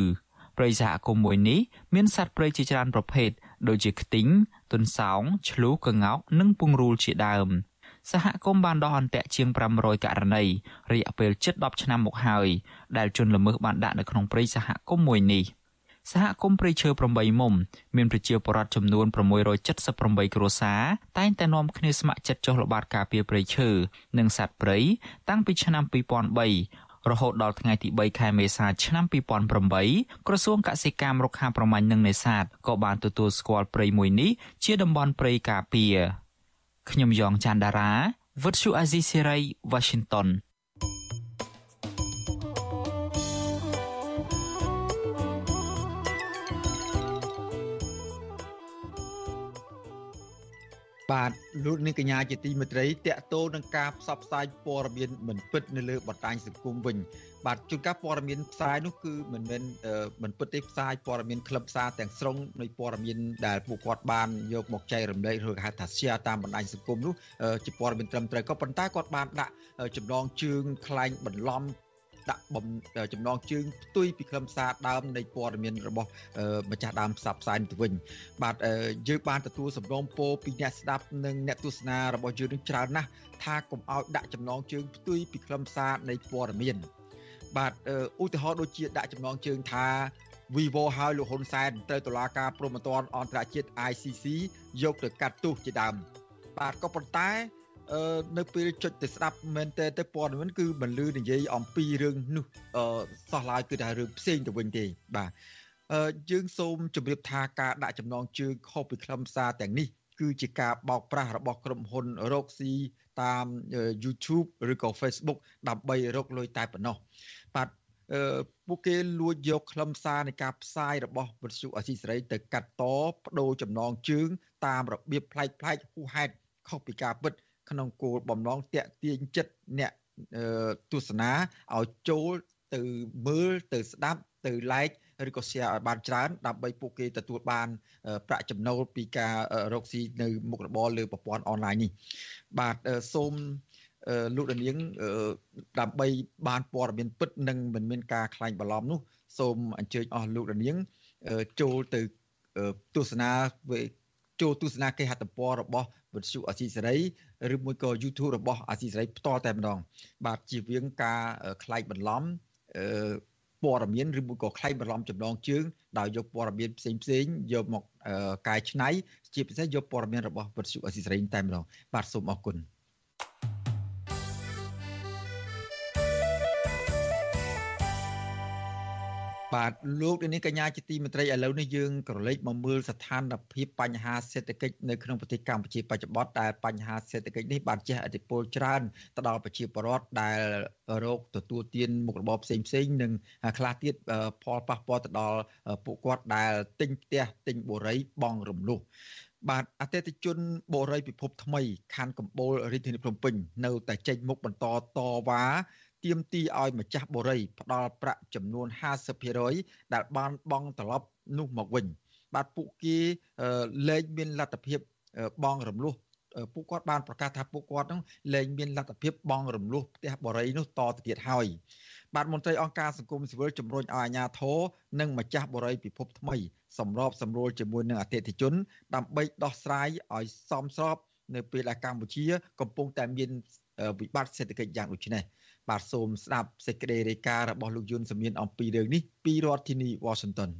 ព្រៃសហគមន៍មួយនេះមានសត្វព្រៃជាច្រើនប្រភេទដូចជាខ្ទីងទុនសោងឆ្លូសក្ងោកនិងពង្រូលជាដើមសហគមន៍បានដោះអន្ទាក់ជាង500ករណីរយៈពេលជិត10ឆ្នាំមកហើយដែលជនល្មើសបានដាក់នៅក្នុងព្រៃសហគមន៍មួយនេះ។ សហគមន៍ព្រៃឈើ8មុំមានប្រជាពលរដ្ឋចំនួន678គ្រួសារតែងតែនាំគ្នាស្ម័គ្រចិត្តចុះល្បាតការពារព្រៃឈើនិងសត្វព្រៃតាំងពីឆ្នាំ2003រហូតដល់ថ្ងៃទី3ខែមេសាឆ្នាំ2008ក្រសួងកសិកម្មរុក្ខាប្រមាញ់និងនេសាទក៏បានទទួលស្គាល់ព្រៃមួយនេះជាតំបន់ព្រៃការពារខ្ញុំយ៉ងច័ន្ទដារាវិទ្យុអាស៊ីសេរី Washington បាទលោកនាងកញ្ញាជាទីមេត្រីតកតោនឹងការផ្សព្វផ្សាយព័ត៌មានមិនពិតនៅលើបណ្ដាញសង្គមវិញបាទជួនកាលព័ត៌មានផ្សាយនោះគឺមិនមែនមិនពិតទេផ្សាយព័ត៌មានខ្លឹមសារទាំងស្រុងនៃព័ត៌មានដែលពួកគាត់បានយកមកចែករំលែកឬហៅថា share តាមបណ្ដាញសង្គមនោះជាព័ត៌មានត្រឹមត្រូវក៏ប៉ុន្តែគាត់បានដាក់ចំណងជើងខ្លែងបន្លំ ដាក់បំចំណងជើងផ្ទុយពីខ្លឹមសារដើមនៃព័ត៌មានរបស់ម្ចាស់ដើមផ្សព្វផ្សាយទៅវិញបាទយើងបានទទួលសំណូមពរពីអ្នកស្ដាប់និងអ្នកទស្សនារបស់យើងនឹងច្រើនណាស់ថាកុំឲ្យដាក់ចំណងជើងផ្ទុយពីខ្លឹមសារនៃព័ត៌មានបាទឧទាហរណ៍ដូចជាដាក់ចំណងជើងថា Vivo ហើយលោកហ៊ុនសែនត្រូវតុលាការព្រហ្មទណ្ឌអន្តរជាតិ ICC យកទៅកាត់ទោសជាដើមបាទក៏ប៉ុន្តែអឺ នៅពេលចុចទៅស្ដាប់មែនតើទៅព័ត៌មានគឺមិនលឺនិយាយអំពីរឿងនោះអឺសោះឡើយគឺថារឿងផ្សេងទៅវិញទេបាទអឺយើងសូមជម្រាបថាការដាក់ចំណងជើងខុសពីខ្លឹមសារទាំងនេះគឺជាការបោកប្រាស់របស់ក្រុមហ៊ុនរកស៊ីតាម YouTube ឬក៏ Facebook ដើម្បីរកលុយតែប៉ុណ្ណោះបាទអឺពួកគេលួចយកខ្លឹមសារនៃការផ្សាយរបស់វិទ្យុអសីសេរីទៅកាត់តបដូរចំណងជើង តាមរបៀបប្លែកប្លែកហួហេតុខុសពីការពិត ក្នុងគោលបំណងតាក់ទាញចិត្តអ្នកទស្សនាឲ្យចូលទៅមើលទៅស្ដាប់ទៅ like ឬក៏ share ឲ្យបានច្រើនដើម្បីពួកគេទទួលបានប្រាក់ចំណូលពីការរកស៊ីនៅមុខរបរលើប្រព័ន្ធអនឡាញនេះបាទសូមលោកដានៀងដើម្បីបានព័ត៌មានពិតនិងមិនមានការខ្លាញ់បន្លំនោះសូមអញ្ជើញអស់លោកដានៀងចូលទៅទស្សនាចូលទស្សនាគេហទំព័ររបស់ វិទ្យុអាស៊ីសេរីឬមួយក៏ YouTube របស់អាស៊ីសេរីផ្ទាល់តែម្ដង បាទជៀសវាងការខ្លាញ់បន្លំព័ត៌មានឬមួយក៏ខ្លែងបន្លំចំណងជើងដោយយកព័ត៌មានផ្សេងផ្សេងយកមកកែច្នៃជាពិសេសយកព័ត៌មានរបស់វិទ្យុអស៊ីសេរីតែម្ដងបាទសូមអរគុណ បាទលោកនេះកញ្ញាជាទីមេត្រីឥឡូវនេះយើងក៏លេចមកមើលស្ថានភាពបញ្ហាសេដ្ឋកិច្ចនៅក្នុងប្រទេសកម្ពុជាបច្ចុប្បន្នដែលបញ្ហាសេដ្ឋកិច្ចនេះបានជះឥទ្ធិពលច្រើនទៅដល់ប្រជាពលរដ្ឋដែលរោគទទួលទានមុខរបរផ្សេងផ្សេងនិងខ្លះទៀតផលប៉ះពាល់ទៅដល់ពួកគាត់ដែលទិញផ្ទះទិញបុរីបងរំលោះបាទអតិថិជនបូរីពិភពថ្មីខណ្ឌកំពូលរាជធានីភ្នំពេញនៅតែចេញមុខបន្តតវ៉ា ទាមទារឲ្យម្ចាស់បូរីផ្ដល់ប្រាក់ចំនួន50%ដែលបានបង់ត្រឡប់នោះមកវិញ បាទពួកគេលែងមានលទ្ធភាពបង់រំលោះពួកគាត់បានប្រកាសថាពួកគាត់នឹងលែងមានលទ្ធភាពបង់រំលោះផ្ទះបរិយនោះតទៅទៀតហើយបាទមន្ត្រីអង្គការសង្គមស៊ីវិលជំរុញឲ្យអាជ្ញាធរនិងម្ចាស់បរិយពិភពថ្មីសម្របសម្រួលជាមួយនឹងអតិថិជន ដើម្បីដោះស្រាយឲ្យសមស្របនៅពេលដែលកម្ពុជា កំពុងតែមានវិបត្តិសេដ្ឋកិច្ចយ៉ាងដូចនេះ បាទសូមស្ដាប់សេចក្តីរាយការណ៍របស់លោកយុនសមៀនអំពីរឿងនេះពីរដ្ឋធានី Washington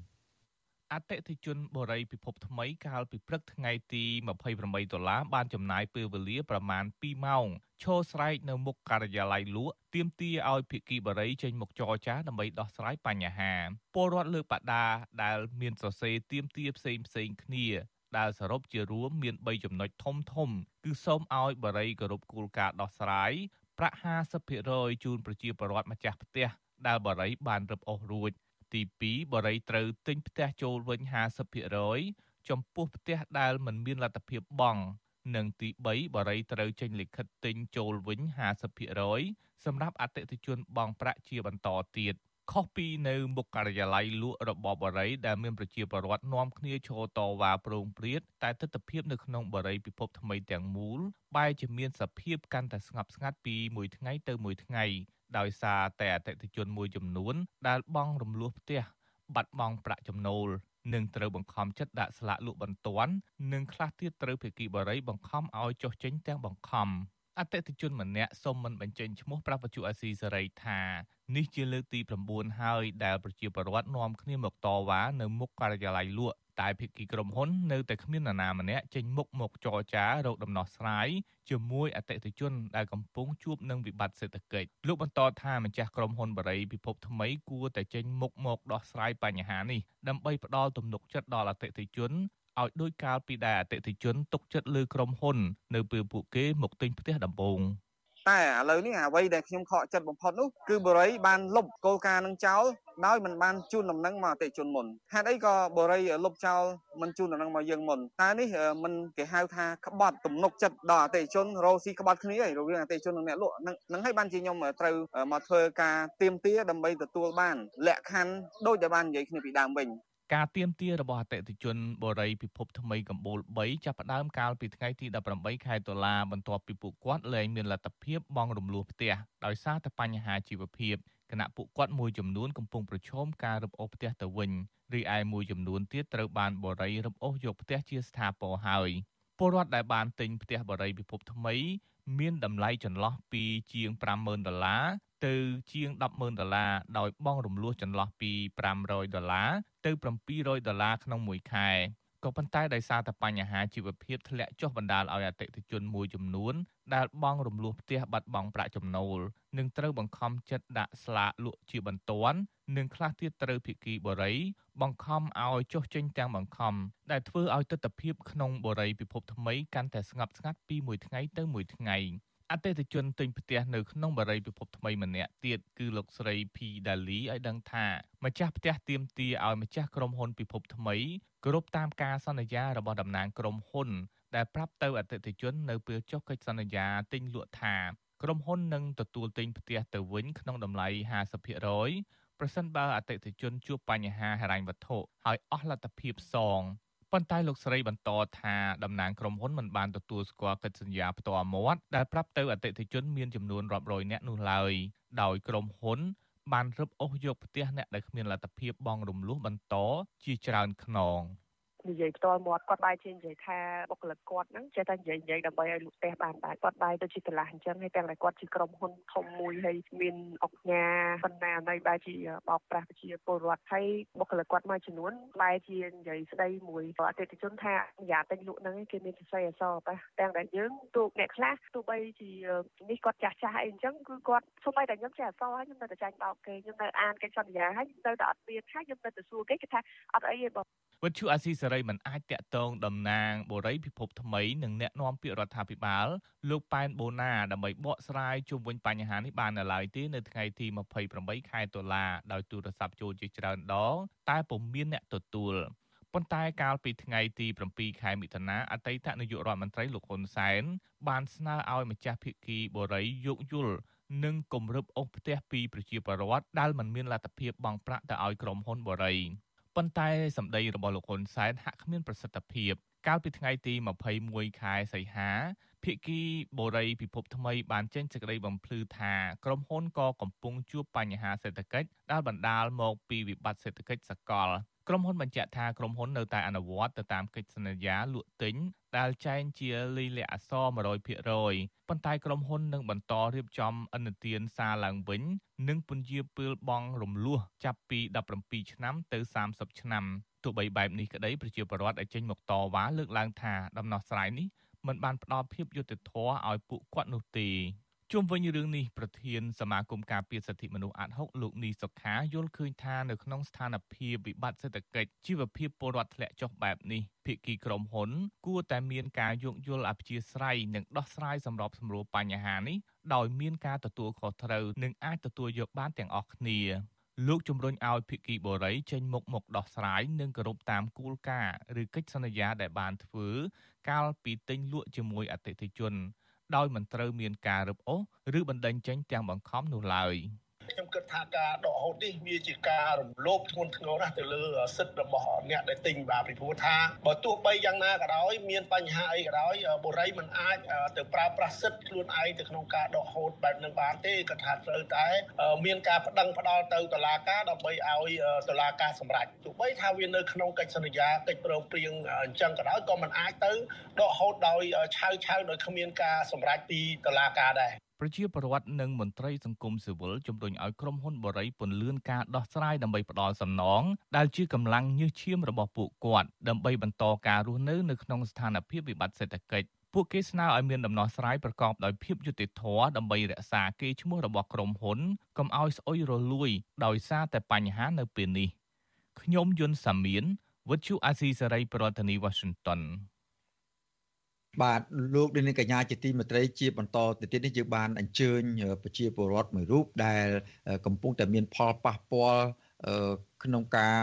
អតិថិជនបូរីពិភពថ្មីកាលពីព្រឹកថ្ងៃទី28ដុល្លារបានចំណាយពេលវេលាប្រមាណ2ម៉ោងឈរស្រែកនៅមុខការិយាល័យលក់ទាមទារឲ្យភាគីបរិយចេញមកចរចាដើម្បីដោះស្រាយបញ្ហាពលរដ្ឋលើកបដាដែលមានសរសេរទាមទារផ្សេងផ្សេងគ្នាដែលសរុបជារួមមាន3ចំណុចធំធំ គឺសូមឲ្យបរិយគោរពគោលការណ៍ដោះស្រាយ ប្រាក់50%ជូនប្រជាពលរដ្ឋម្ចាស់ផ្ទះដែលបរិយបានរឹបអូសរួច ទី2បរិយត្រូវទិញផ្ទះចូលវិញ50%ចំពោះផ្ទះដែលមិនមានលទ្ធភាពបង់និងទី3បរិយត្រូវចេញលិខិតទិញចូលវិញ50%សម្រាប់អតិថិជនបង់ប្រាក់ជាបន្តទៀត ខុសពីនៅមុខការិយាល័យលក់របស់បរិយដែលមានប្រជាពលរដ្ឋនាំគ្នាឈរតវ៉ាប្រងព្រាតតែទស្សនវិជ្ជានៅក្នុងបរិយពិភពថ្មីទាំងមូលបែរជាមានសភាពកាន់តែស្ងប់ស្ងាត់ពីមួយថ្ងៃទៅមួយថ្ងៃដោយសារតែអតិថិជនមួយចំនួនដែលបង់រំលោះផ្ទះបាត់បង់ប្រាក់ចំណូលនិងត្រូវបង្ខំចិត្តដាក់ស្លាកលក់បន្ទាន់និងខ្លះទៀតត្រូវភេកីបរិយបង្ខំឲ្យចុះចេញទាំងបង្ខំ អតិថិជនម្នាក់សូមមិនបញ្ចេញឈ្មោះប្រាប់វិទ្យុអាស៊ីសេរីថានេះជាលើកទី9ហើយដែលប្រជាពលរដ្ឋនាំគ្នាមកតវ៉ានៅមុខការិយាល័យលក់តែភាគីក្រុមហ៊ុននៅតែគ្មាននរណាម្នាក់ចេញមុខមកចរចារកដំណោះស្រាយជាមួយអតិថិជនដែលកំពុងជួបនឹងវិបត្តិសេដ្ឋកិច្ចលោកបន្តថាម្ចាស់ក្រុមហ៊ុនបរិយពិភពថ្មីគួរតែចេញមុខមកដោះស្រាយបញ្ហានេះដើម្បីផ្ដល់ទំនុកចិត្តដល់អតិថិជន ឲ្យដោយកាលពីដែលអតិថិជនទុកចិត្តលើក្រុមហ៊ុន នៅពេលពួកគេមកទិញផ្ទះដំបូងតែឥឡូវនេះអ្វីដែលខ្ញុំខកចិត្តបំផុតនោះគឺបរិយបានលុបគោលការណ៍នឹងចោលដោយមិនបានជូនដំណឹងមកអតិជនមុនហេតុអីក៏បរិយលុបចោលមិនជូនដំណឹងមកយើងមុនតែនេះមិនគេហៅថាក្បត់ទំនុកចិត្តដល់អតិជនរោស៊ីក្បត់គ្នារវាងអតិជននិងអ្នកលក់នឹងនឹងឲ្យបានជាខ្ញុំត្រូវមកធ្វើការទៀមទាដើម្បីទទួលបានលក្ខខណ្ឌដូចដែលបាននិយាយគ្នាពីដើមវិញ ការទៀមទារបស់អតិថិជនបូរីពិភពថ្មីកម្ពុជា3ចាប់ផ្ដើមកាលពីថ្ងៃទី18ខែតុលាបន្ទាប់ពីពួកគាត់លែងមានលទ្ធភាពបង់រំលោះផ្ទះដោយសារតែបញ្ហាជីវភាពគណៈពួកគាត់មួយចំនួនកំពុងប្រឈមការរឹបអូសផ្ទះទៅវិញរីឯមួយចំនួនទៀតត្រូវបានបរិយរឹបអូសយកផ្ទះជាស្ថាពរហើយពលរដ្ឋដែលបានទិញផ្ទះបរិយពិភពថ្មី មានតម្លៃចន្លោះពីជាង50000ដុល្លារទៅជាង100,000ដុល្លារដោយបង់រំលោះចន្លោះពី500ដុល្លារទៅ700ដុល្លារក្នុងមួយខែ ក៏ប៉ុន្តែដោយសារតែបញ្ហាជីវភាពធ្លាក់ចុះបណ្ដាលឲ្យអតិថិជនមួយចំនួនដែលបង់រំលោះផ្ទះបាត់បង់ប្រាក់ចំណូលនិងត្រូវបង្ខំចិត្តដាក់ស្លាកលក់ជាបន្ទាន់និងខ្លះទៀតត្រូវភិគីបូរីបង្ខំឲ្យចុះចេញទាំងបង្ខំដែលធ្វើឲ្យទស្សនវិជ្ជាក្នុងបូរីពិភពថ្មីកាន់តែស្ងប់ស្ងាត់ពីមួយថ្ងៃទៅមួយថ្ងៃ អតិថិជនទិញផ្ទះនៅក្នុងបរិយាពិភពថ្មីម្នាក់ទៀតគឺលោកស្រី P Dali ឲ្យដឹងថាម្ចាស់ផ្ទះទៀមទាឲ្យម្ចាស់ក្រុមហ៊ុនពិភពថ្មីគោរពតាមការសន្យារបស់តំណាងក្រុមហ៊ុន ដែលប្រាប់ទៅអតិថិជននៅពេលចុះកិច្ចសន្យាទិញលក់ថាក្រុមហ៊ុននឹងទទួលទិញផ្ទះទៅវិញក្នុងតម្លៃ50%ប្រសិនបើអតិថិជនជួបបញ្ហាហិរញ្ញវត្ថុហើយអស់លទ្ធភាពសង ប៉ុន្តែលោកស្រីបន្តថាតំណាងក្រុមហ៊ុនមិនបានទទួលស្គាល់កិច្ចសន្យាផ្ទាល់មាត់ដែលប្រាប់ទៅអតិថិជនមានចំនួនរាប់រយនាក់នោះឡើយដោយក្រុមហ៊ុនបានរឹបអូសយកផ្ទះអ្នកដែលគ្មានលទ្ធភាពបង់រំលោះបន្តជាច្រើនខ្នង។ និយាយផ្ទាល់មាត់គាត់បែរជានិយាយថាបុគ្គលិកគាត់ហ្នឹងចេះតែនិយាយនិយាយដើម្បីឲ្យលក់ផ្ទះបានដែរគាត់បែរទៅជាកន្លះអញ្ចឹងហើយទាំងតែគាត់ជាក្រុមហ៊ុនធំមួយហើយមានអុកញ៉ាប៉ុន្តែនៅបែរជាបោកប្រាស់ប្រជាពលរដ្ឋហើយបុគ្គលិកគាត់មួយចំនួនបែរជានិយាយស្ដីមួយអតិថិជនថាយ៉ាទិញលក់ហ្នឹងគេមានសរសេរអសរប៉ះទាំងតែយើងទូអ្នកខ្លះទោះបីជានេះគាត់ចាស់ចាស់អីអញ្ចឹងគឺគាត់សូម្បីតែខ្ញុំចេះអសរហើយខ្ញុំនៅតែចាញ់បោកគេខ្ញុំនៅអានកិច្ចសន្យាហើយខ្ញុំនៅតែអត់មានហើយខ្ញុំនៅតែសួរគេគេថាអត់អីទេបងវិទ្យុអាស៊ីសេរីមិនអាចតាក់ទងតំណាងបូរីពិភពថ្មីនិងអ្នកនាំពាក្យរដ្ឋាភិបាលលោកប៉ែនបូណាដើម្បីបកស្រាយជុំវិញបញ្ហានេះបាននៅឡើយទេនៅថ្ងៃទី28ខែតុលាដោយទូរស័ព្ទចូលជាច្រើនដងតែពុំមានអ្នកទទួលប៉ុន្តែកាលពីថ្ងៃទី7ខែមិថុនាអតីតនាយករដ្ឋមន្ត្រីលោកហ៊ុនសែនបានស្នើឲ្យម្ចាស់ភៀកគីបូរីយោគយល់និងគម្រប់អុសផ្ទះពីប្រជាពលរដ្ឋដែលមិនមានលទ្ធភាពបង់ប្រាក់ទៅឲ្យក្រុមហ៊ុនបូរី ប៉ុន្តែសម្ដីរបស់លោកហ៊ុនសែនហាក់គ្មានប្រសិទ្ធភាព កាលពីថ្ងៃទី21ខែសីហាភិក្ខីបូរីពិភពថ្មីបានចេញសេចក្តីបំភ្លឺថាក្រុមហ៊ុនក៏កំពុងជួបបញ្ហាសេដ្ឋកិច្ចដែលបណ្ដាលមកពីវិបត្តិសេដ្ឋកិច្ចសកល ក្រុមហ៊ុនបញ្ជាក់ថាក្រុមហ៊ុននៅតែអនុវត្តទៅតាមកិច្ចសន្យាលក់ទិញដែលចែងជាលីលាក់អសរ100%ប៉ុន្តែក្រុមហ៊ុននឹងបន្តរៀបចំអនុទានសារឡើងវិញ និងពន្យាពេលបង់រំលោះចាប់ពី17ឆ្នាំទៅ30ឆ្នាំទោះបីបែបនេះក្តីប្រជាពលរដ្ឋដែលចេញមកតវ៉ាលើកឡើងថាដំណោះស្រាយនេះមិនបានផ្ដល់ភាពយុត្តិធម៌ឲ្យពួកគាត់នោះទេ ជុំវិញរឿងនេះប្រធានសមាគមការពារសិទ្ធិមនុស្សអាត់ហុកលោកនីសុខាយល់ឃើញថានៅក្នុងស្ថានភាពវិបត្តិសេដ្ឋកិច្ចជីវភាពពលរដ្ឋធ្លាក់ចុះបែបនេះភាគីក្រុមហ៊ុន គួរតែមានការយោគយល់អព្យាស្រ័យនិងដោះស្រាយសម្របសម្រួលបញ្ហានេះដោយមានការទទួលខុសត្រូវនិងអាចទទួលយកបានទាំងអស់គ្នាលោកជំរុញឲ្យភិក្ខីបូរីចេញមុខមកដោះស្រាយនិងគោរពតាមគោលការណ៍ឬកិច្ចសន្យាដែលបានធ្វើកាលពីទិញលក់ជាមួយអតិថិជន ដោយមិនត្រូវមានការរឹបអូស ឬបណ្តេញចេញទាំងបង្ខំនោះឡើយ។ខ្ញុំ គិតថាការដកហូតនេះវាជាការរំលោភធ្ងន់ធ្ងរណាស់ទៅលើសិទ្ធិរបស់អ្នកដែលទិញបាទពីព្រោះថាបើទោះបីយ៉ាងណាក៏ដោយមានបញ្ហាអីក៏ដោយបុរីមិនអាចទៅប្រើប្រាស់សិទ្ធិខ្លួនឯងទៅក្នុងការដកហូតបែបនឹងបានទេក៏ថាត្រូវតែមានការប្តឹងផ្ដាល់ទៅតុលាការដើម្បីឲ្យតុលាការសម្រេចទោះបីថាវានៅក្នុងកិច្ចសន្យាកិច្ចព្រមព្រៀងអញ្ចឹងក៏ដោយក៏មិនអាចទៅដកហូតដោយឆៅឆៅដោយគ្មានការសម្រេចពីតុលាការដែរប្រជាពលរដ្ឋនិងមន្ត្រីសង្គមស៊ីវិលជំរុញឲ្យក្រុមហ៊ុនបរិយពន្លឿនការដោះស្រាយដើម្បីផ្ដល់សំណងដែលជាកម្លាំងញើសឈាមរបស់ពួកគាត់ដើម្បីបន្តការរស់នៅនៅក្នុងស្ថានភាពវិបត្តិសេដ្ឋកិច្ចពួកគេស្នើឲ្យមានដំណោះស្រាយប្រកបដោយភាពយុត្តិធម៌ដើម្បីរក្សាកេរ្តិ៍ឈ្មោះរបស់ក្រុមហ៊ុនកុំឲ្យស្អុយរលួយដោយសារតែបញ្ហានៅពេលនេះខ្ញុំយុនសាមៀនវិទ្យុអាស៊ីសេរីប្រធានាធិបតី Washington បាទលោកនាងកញ្ញាជាទីមេត្រីជាបន្តទៅទៀតនេះយើងបានអញ្ជើញប្រជាពលរដ្ឋមួយរូបដែលកំពុងតែមានផលប៉ះពាល់ក្នុងការ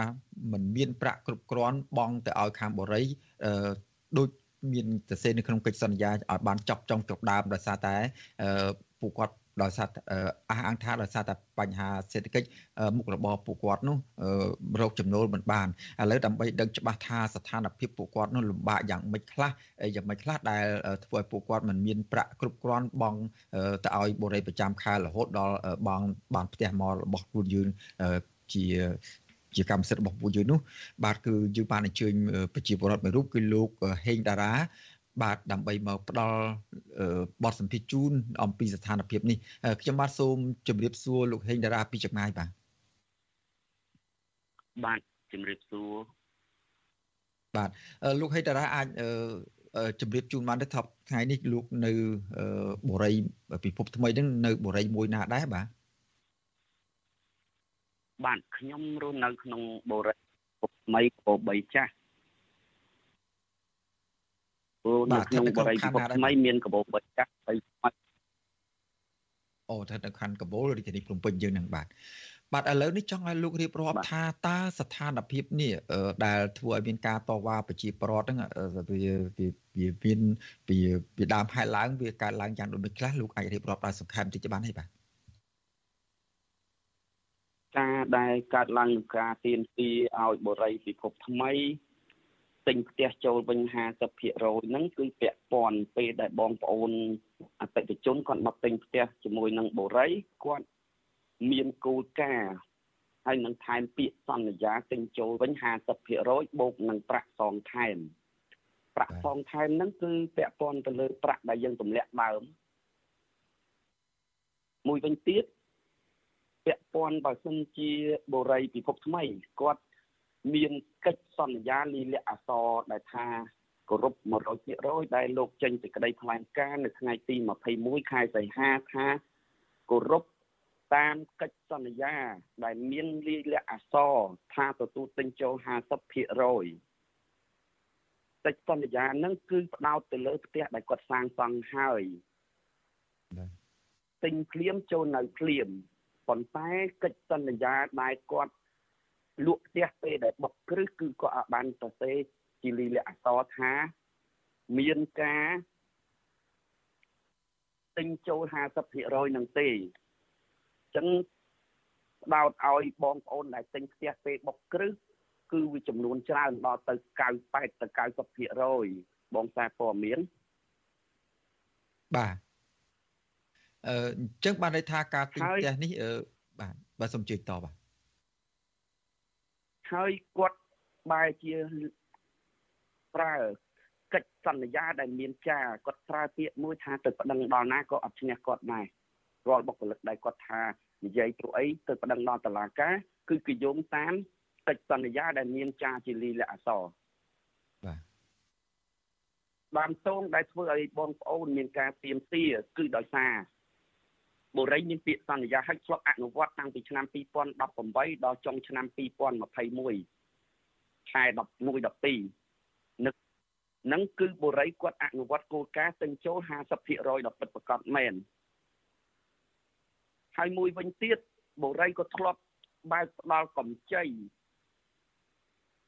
មិនមានប្រាក់គ្រប់គ្រាន់បង់ទៅឲ្យខាងបរិយដូចមានសរសេរនៅក្នុងកិច្ចសន្យាឲ្យបានចប់ចុងចប់ដើមដោយសារតែពួកគាត់ ដោយសារអះអាងថាដោយសារតែបញ្ហាសេដ្ឋកិច្ចមុខរបរពួកគាត់នោះរកចំណូលមិនបានឥឡូវដើម្បីដឹងច្បាស់ថាស្ថានភាពពួកគាត់នោះលំបាកយ៉ាងម៉េចខ្លះយ៉ាងម៉េចខ្លះដែលធ្វើឲ្យពួកគាត់មិនមានប្រាក់គ្រប់គ្រាន់បង់ទៅឲ្យបរិយាប្រចាំខែរហូតដល់បង់បានផ្ទះមករបស់ខ្លួនយើងជាជាកម្មសិទ្ធិរបស់ពួកយើងនោះបាទគឺយើងបានអញ្ជើញប្រជាពលរដ្ឋមួយរូបគឺលោកហេងតារា បាទដើម្បីមកផ្ដល់បទសម្ភាសន៍ជូនអំពីស្ថានភាពនេះខ្ញុំបាទសូមជម្រាបសួរលោកហេងតារាពីចម្ងាយបាទបាទជម្រាបសួរបាទលោកហេងតារាអាចជម្រាបជូនបានទេថាថ្ងៃនេះលោកនៅបូរីពិភពថ្មីហ្នឹងនៅបូរីមួយណាដែរបាទបាទខ្ញុំរស់នៅក្នុងបូរីថ្មីកោ3ចាស់ ព្រោះនៅក្នុងបរិយាកាសថ្មីមានកបោបិចាស់បីថ្មីអូថានៅខណ្ឌកបោលរាជធានីភ្នំពេញយើងនឹងបាទបាទឥឡូវនេះចង់ឲ្យលោករៀបរាប់ថាតើស្ថានភាពនេះដែលធ្វើឲ្យមានការតវ៉ាប្រជាប្រដ្ឋហ្នឹងវាវាមានវាវាដើមហេតុឡើងវាកើតឡើងយ៉ាងដូចម្តេចខ្លះលោកអាចរៀបរាប់ដោយសង្ខេបបន្តិចបានទេបាទការដែលកើតឡើងនឹងការទៀនទីឲ្យបរិយពិភពថ្មី ទិញផ្ទះចូលវិញ50%ហ្នឹងគឺពាក់ព័ន្ធពេលដែលបងប្អូនអតិថិជនគាត់មកទិញផ្ទះជាមួយនឹងបរិយគាត់មានគោលការណ៍ហើយនឹងថែមពាក្យសន្យាទិញចូលវិញ50%បូកនឹងប្រាក់សងថែមប្រាក់សងថែមហ្នឹងគឺពាក់ព័ន្ធទៅលើប្រាក់ដែលយើងទម្លាក់ដើមមួយវិញទៀតពាក់ព័ន្ធបើសិនជាបូរីពិភពថ្មីគាត់ មានកិច្ចសន្យាលីលាក់អសរដែលថាគោរព100%ដែលលោកចេញសេចក្តីថ្លែងការណ៍នៅថ្ងៃទី21ខែសីហាថាគោរពតាមកិច្ចសន្យា ដែលមានលីលាក់អសរថាទទួលទិញចូល50%កិច្ចសន្យាហ្នឹងគឺផ្ដោតទៅលើផ្ទះដែលគាត់សាងសង់ហើយទិញភ្លាមចូលនៅភ្លាមប៉ុន្តែកិច្ចសន្យាដែលគាត់ លក់ផ្ទះពេលដែលបុកគ្រឹះគឺគាត់អាចបានសរសេរជាលិលាអក្សរថាមានការទិញចូល50%នឹងទេអញ្ចឹងដោតឲ្យបងប្អូនដែលទិញផ្ទះពេលបុកគ្រឹះគឺវាចំនួនច្រើនដល់ទៅ98ទៅ90%បងសារព័ត៌មានបាទអឺអញ្ចឹងបានន័យថាការទិញផ្ទះនេះអឺបាទបាទសូមជួយតបាទ ហើយគាត់បែរជាប្រើកិច្ចសន្យាដែលមានចាគាត់ប្រើពាក្យមួយថាទៅប្តឹងដល់ណាក៏អត់ឈ្នះគាត់ដែររាល់បុគ្គលិកដែលគាត់ថានិយាយព្រោះអីទៅប្តឹងដល់តុលាការគឺគេយោងតាមកិច្ចសន្យាដែលមានចាជាលីលាអសរបាទបានតងដែលធ្វើឲ្យបងប្អូនមានការទៀមទាគឺដោយសារ បូរីមានពាក្យសន្យាហិចធ្លាប់អនុវត្តតាំងពីឆ្នាំ2018ដល់ចុងឆ្នាំ2021ខែ11 12នឹកនឹងគឺបូរីគាត់អនុវត្តគោលការណ៍ទិញចូល50%ដល់ពិតប្រកបមែនហើយមួយវិញទៀតបូរីក៏ធ្លាប់បើកផ្ដល់កម្ចី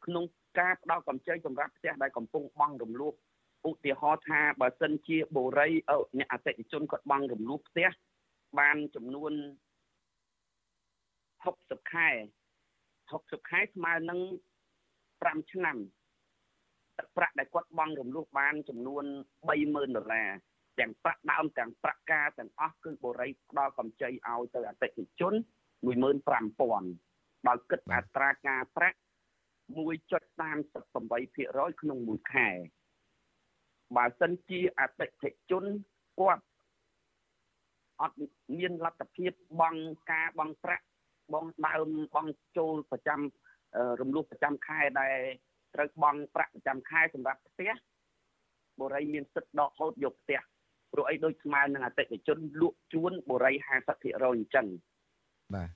ក្នុងការផ្ដល់កម្ចីសម្រាប់ផ្ទះដែលកំពុងបង់រំលោភឧទាហរណ៍ថាបើសិនជាបូរីអ្នកអតិថិជនគាត់បង់រំលោភផ្ទះ បានចំនួន60ខែ60ខែស្មើនឹង5ឆ្នាំទឹកប្រាក់ដែលគាត់បង់រំលោះបាន ចំនួន30000ដុល្លារទាំងប្រាក់ដើមទាំងប្រាក់ការទាំងអស់គឺបរិយផ្ដល់កម្ចីឲ្យទៅអតិថិជន15000ដោយគិតអត្រាការប្រាក់1.38%ក្នុងមួយខែបើសិនជាអតិថិជនគាត់ អត់មានលទ្ធភាពបង់ការបង់ប្រាក់បង់ដើមបង់ចូលប្រចាំរំលោះប្រចាំខែដែលត្រូវបង់ប្រាក់ប្រចាំខែសម្រាប់ផ្ទះបរិយមានសិទ្ធិដកហូតយកផ្ទះព្រោះអីដូចស្មើនឹងអតិថិជនលក់ជួនបរិយ50%អញ្ចឹងបាទ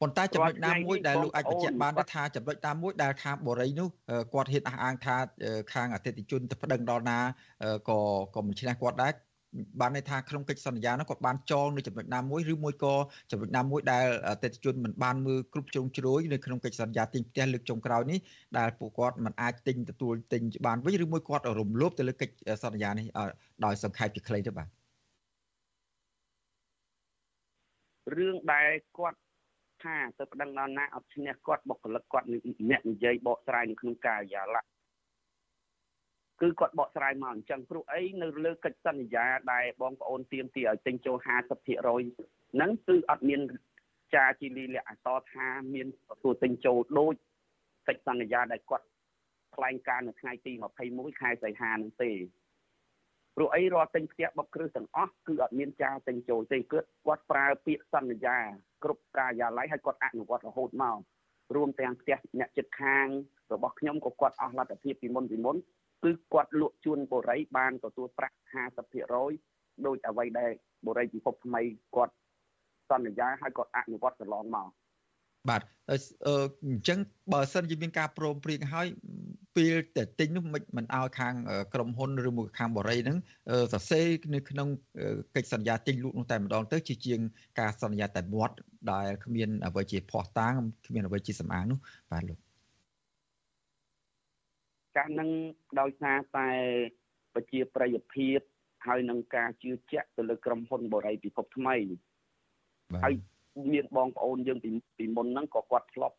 ប៉ុន្តែចំណុចណាមួយដែលលោកអាចបញ្ជាក់បានថាចំណុចណាមួយដែលខាងបរិយនោះគាត់ហ៊ានអះអាងថាខាងអតិថិជនទៅប្តឹងដល់ណាក៏ក៏មិនឈ្នះគាត់ដែរ បានន័យថាក្នុងកិច្ចសន្យានោះគាត់បានចងនៅចំណុចណាមួយឬមួយក៏ចំណុចណាមួយដែលអតិថិជនមិនបានមើលគ្រប់ជ្រុងជ្រោយនៅក្នុងកិច្ចសន្យាទិញផ្ទះលើកចុងក្រោយនេះដែលពួកគាត់មិនអាចទិញទទួលទិញបានវិញឬមួយគាត់រំលោភទៅលើកិច្ចសន្យានេះដោយសង្ខេបជាខ្លីទៅបាទរឿងដែលគាត់ថាទៅប្តឹងដល់ណាអត់ឈ្នះគាត់បុគ្គលិកគាត់អ្នកនិយាយបកស្រាយនៅក្នុងការិយាល័យ គឺគាត់បកស្រាយមកអញ្ចឹងព្រោះអីនៅលើកិច្ចសន្យាដែលបងប្អូនទៀមទីឲ្យទិញចូល50%ហ្នឹងគឺអត់មានចាជាលីលាក់អសរថាមានទទួលទិញចូលដូចកិច្ចសន្យាដែលគាត់ថ្លែងការណ៍នៅថ្ងៃទី21ខែសីហានឹងទេព្រោះអីរាល់ទិញផ្ទះបុកគ្រឹះទាំងអស់គឺអត់មានចាទិញចូលទេគឺគាត់ប្រើពាក្យសន្យាគ្រប់ការិយាល័យហើយគាត់អនុវត្តរហូតមករួមទាំងផ្ទះអ្នកចិត្តខាងរបស់ខ្ញុំក៏គាត់អស់លទ្ធភាពពីមុនពីមុន គឺគាត់លក់ជូនបរិយបានទទួលប្រាក់50%ដោយអ្វីដែលបរិយពិភពថ្មីគាត់សន្យាហើយគាត់អនុវត្តកន្លងមកបាទអញ្ចឹងបើសិនជាមានការព្រមព្រៀងហើយពេលតែទិញនោះមិនមិនឲ្យខាងក្រុមហ៊ុនឬមួយខាងបរិយហ្នឹងសរសេរនៅក្នុងកិច្ចសន្យាទិញលក់នោះតែម្ដងទៅជាជាងការសន្យាតែមាត់ដែលគ្មានអ្វីជាភ័ស្តុតាងគ្មានអ្វីជាសម្អាងនោះបាទលោក ការនឹងដោយសារតែប្រជាប្រិយភាពហើយនឹងការជឿជាក់ទៅលើក្រុមហ៊ុនបរិយពិភពថ្មីហើយមានបងប្អូនយើងពីពីមុនហ្នឹងក៏គាត់ធ្លាប់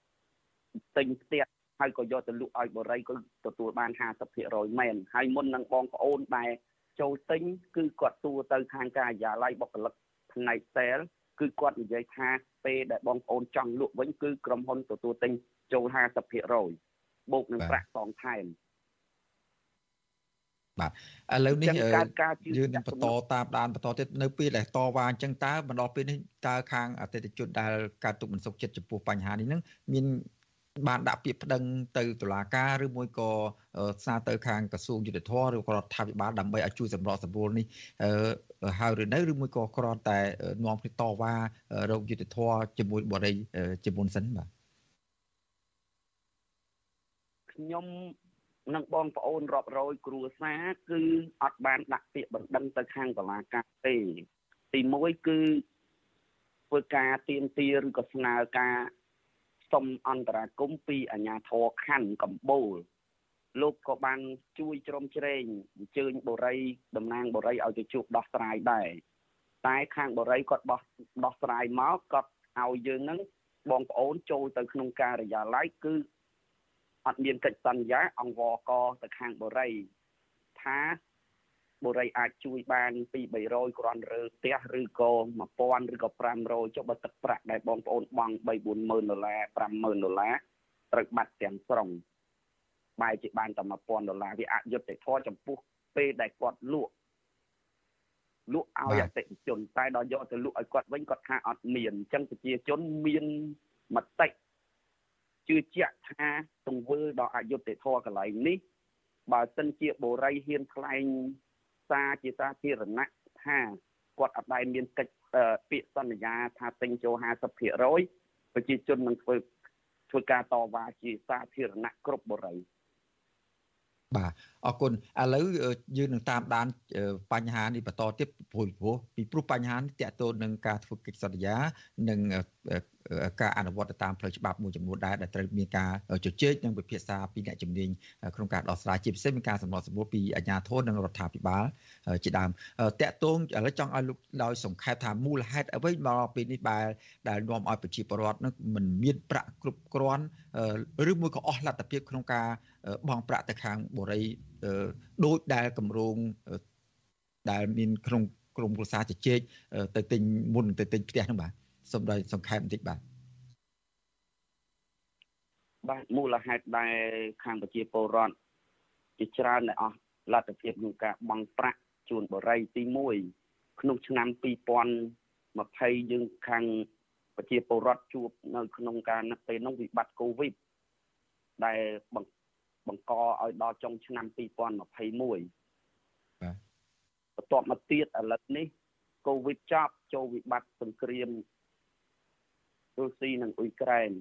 ទិញផ្ទះហើយក៏យកទៅលក់ឲ្យបរិយក៏ទទួលបាន50%មែនហើយមុននឹងបងប្អូនដែលចូលទិញគឺគាត់សួរទៅខាងការិយាល័យបុគ្គលិកផ្នែក sale គឺគាត់និយាយថាពេលដែលបងប្អូនចង់លក់វិញគឺក្រុមហ៊ុនទទួលទិញចូល50% បូកនឹងប្រាក់សងថែមបាទឥឡូវនេះយើងនឹងបន្តតាមដានបន្តទៀតនៅពេលដែលតវ៉ាអញ្ចឹងតើបន្តពេលនេះតើខាងអតិថិជនដែលកើតទុកមិនសុខចិត្តចំពោះបញ្ហានេះនឹងមានបានដាក់ពាក្យប្តឹងទៅតុលាការឬមួយក៏សារទៅខាងក្រសួងយុទ្ធភ័ពឬក៏រដ្ឋាភិបាលដើម្បីឲ្យជួយសម្របសម្រួលនេះហើយឬនៅឬមួយក៏គ្រាន់តែនាំគ្នាតវ៉ារោគយុទ្ធភ័ពជាមួយបរិយជាមុនសិនបាទ ខ្ញុំនិងបងប្អូនរាប់រយគ្រួសារគឺអត់បានដាក់ពាក្យបណ្ដឹងទៅខាងតុលាការទេទី1គឺធ្វើការទៀមទាឬក៏ស្នើការសុំអន្តរាគមពីអាជ្ញាធរខណ្ឌកំបូលលោកក៏បានជួយជ្រោមជ្រែងអញ្ជើញបរិយតំណាងបរិយឲ្យទៅជួបដោះស្រាយដែរតែខាងបរិយគាត់បោះដោះស្រាយមកគាត់ឲ្យយើងនឹងបងប្អូនចូលទៅក្នុងការិយាល័យគឺ អត់មានកិច្ចសន្យាអង្វរកទៅខាងបរិយថាបរិយអាចជួយបានពី300គ្រាន់រើផ្ទះឬក៏1000ឬក៏500ចុះបើទឹកប្រាក់ដែលបងប្អូនបង់3 40000ដុល្លារ50000ដុល្លារត្រូវបាត់ទាំងស្រុងបែរជាបានតែ1000ដុល្លារវាអយុត្តិធម៌ចំពោះពេលដែលគាត់លក់លក់ឲ្យអតិថិជនតែដល់យកទៅលក់ឲ្យគាត់វិញគាត់ថាអត់មានអញ្ចឹងប្រជាជនមានមតិ ជឿជាក់ថាទង្វើដ៏អយុត្តិធម៌កន្លែងនេះបើសិនជាបូរីហ៊ានថ្លែងសារជាសាធារណៈថាគាត់អត់ដែលមានកិច្ចពាក្យសន្យាថាទិញចូល50%ប្រជាជននឹងធ្វើធ្វើការតវ៉ាជាសាធារណៈគ្រប់បរិយាបាទអរគុណឥឡូវយើងនឹងតាមដានបញ្ហានេះបន្តទៀតព្រោះពីព្រោះបញ្ហានេះតកតូននឹងការធ្វើកិច្ចសន្យានិង ការអនុវត្តតាមផ្លូវច្បាប់មួយចំនួនដែរដែលត្រូវមានការជជែកនិងពិភាក្សាពីអ្នកជំនាញក្នុងការដោះស្រាយជាពិសេសមានការសម្របសម្រួលពីអាជ្ញាធរនិងរដ្ឋាភិបាលជាដើមតកតូនឥឡូវចង់ឲ្យលោកដោយសង្ខេបថាមូលហេតុអ្វីមកពេលនេះបែរដែលនាំឲ្យប្រជាពលរដ្ឋនឹងមិនមានប្រាក់គ្រប់គ្រាន់ឬមួយក៏អស់លទ្ធភាពក្នុងការបង់ប្រាក់ទៅខាងបរិយដូចដែលគម្រោងដែលមានក្នុងក្រុមគ្រួសារជជែកទៅទិញមុនទៅទិញផ្ទះហ្នឹងបាទ សូមដោយសង្ខេបបន្តិចបាទបាទមូលហេតុដែលខាងប្រជាពលរដ្ឋជាច្រើនដែលអស់លទ្ធភាពក្នុងការបង់ប្រាក់ជូនបរិយទី1ក្នុងឆ្នាំ2020យើងខាងប្រជាពលរដ្ឋជួបនៅក្នុងការនឹកពេលនោះវិបត្តិកូវីដដែលបង្កឲ្យដល់ចុងឆ្នាំ2021បាទបន្ទាប់មកទៀតឥឡូវនេះកូវីដចប់ចូលវិបត្តិសង្គ្រាម រុស្ស៊ីនិងអ៊ុយក្រែន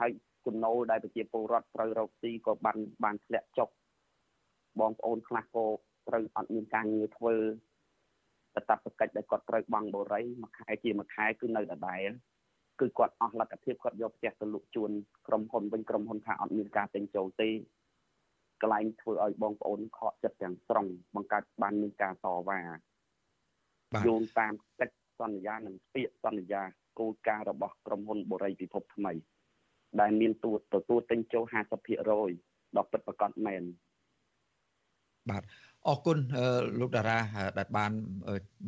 ហើយចំណូលដែលប្រជាពលរដ្ឋត្រូវរកស៊ីក៏បានបានធ្លាក់ចុះបងប្អូនខ្លះក៏ត្រូវអត់មានការងារធ្វើតតបកិច្ចដែលគាត់ត្រូវបង់បរិយមួយខែជាមួយខែគឺនៅដដែលគឺគាត់អស់លទ្ធភាពគាត់យកផ្ទះទៅលក់ជូនក្រុមហ៊ុនវិញក្រុមហ៊ុនថាអត់មានការទិញចូលទេកន្លែងធ្វើឲ្យបងប្អូនខកចិត្តទាំងស្រុងបង្កើតបានមានការតវ៉ាយោងតាមកិច្ចសន្យានិងពាក្យសន្យា គោលការណ៍របស់ក្រុមហ៊ុនបូរីពិភពថ្មី ដែលមានទួទទួលទិញចូល50%ដល់ពិតប្រកបមែនបាទអរគុណលោកតារាដែលបាន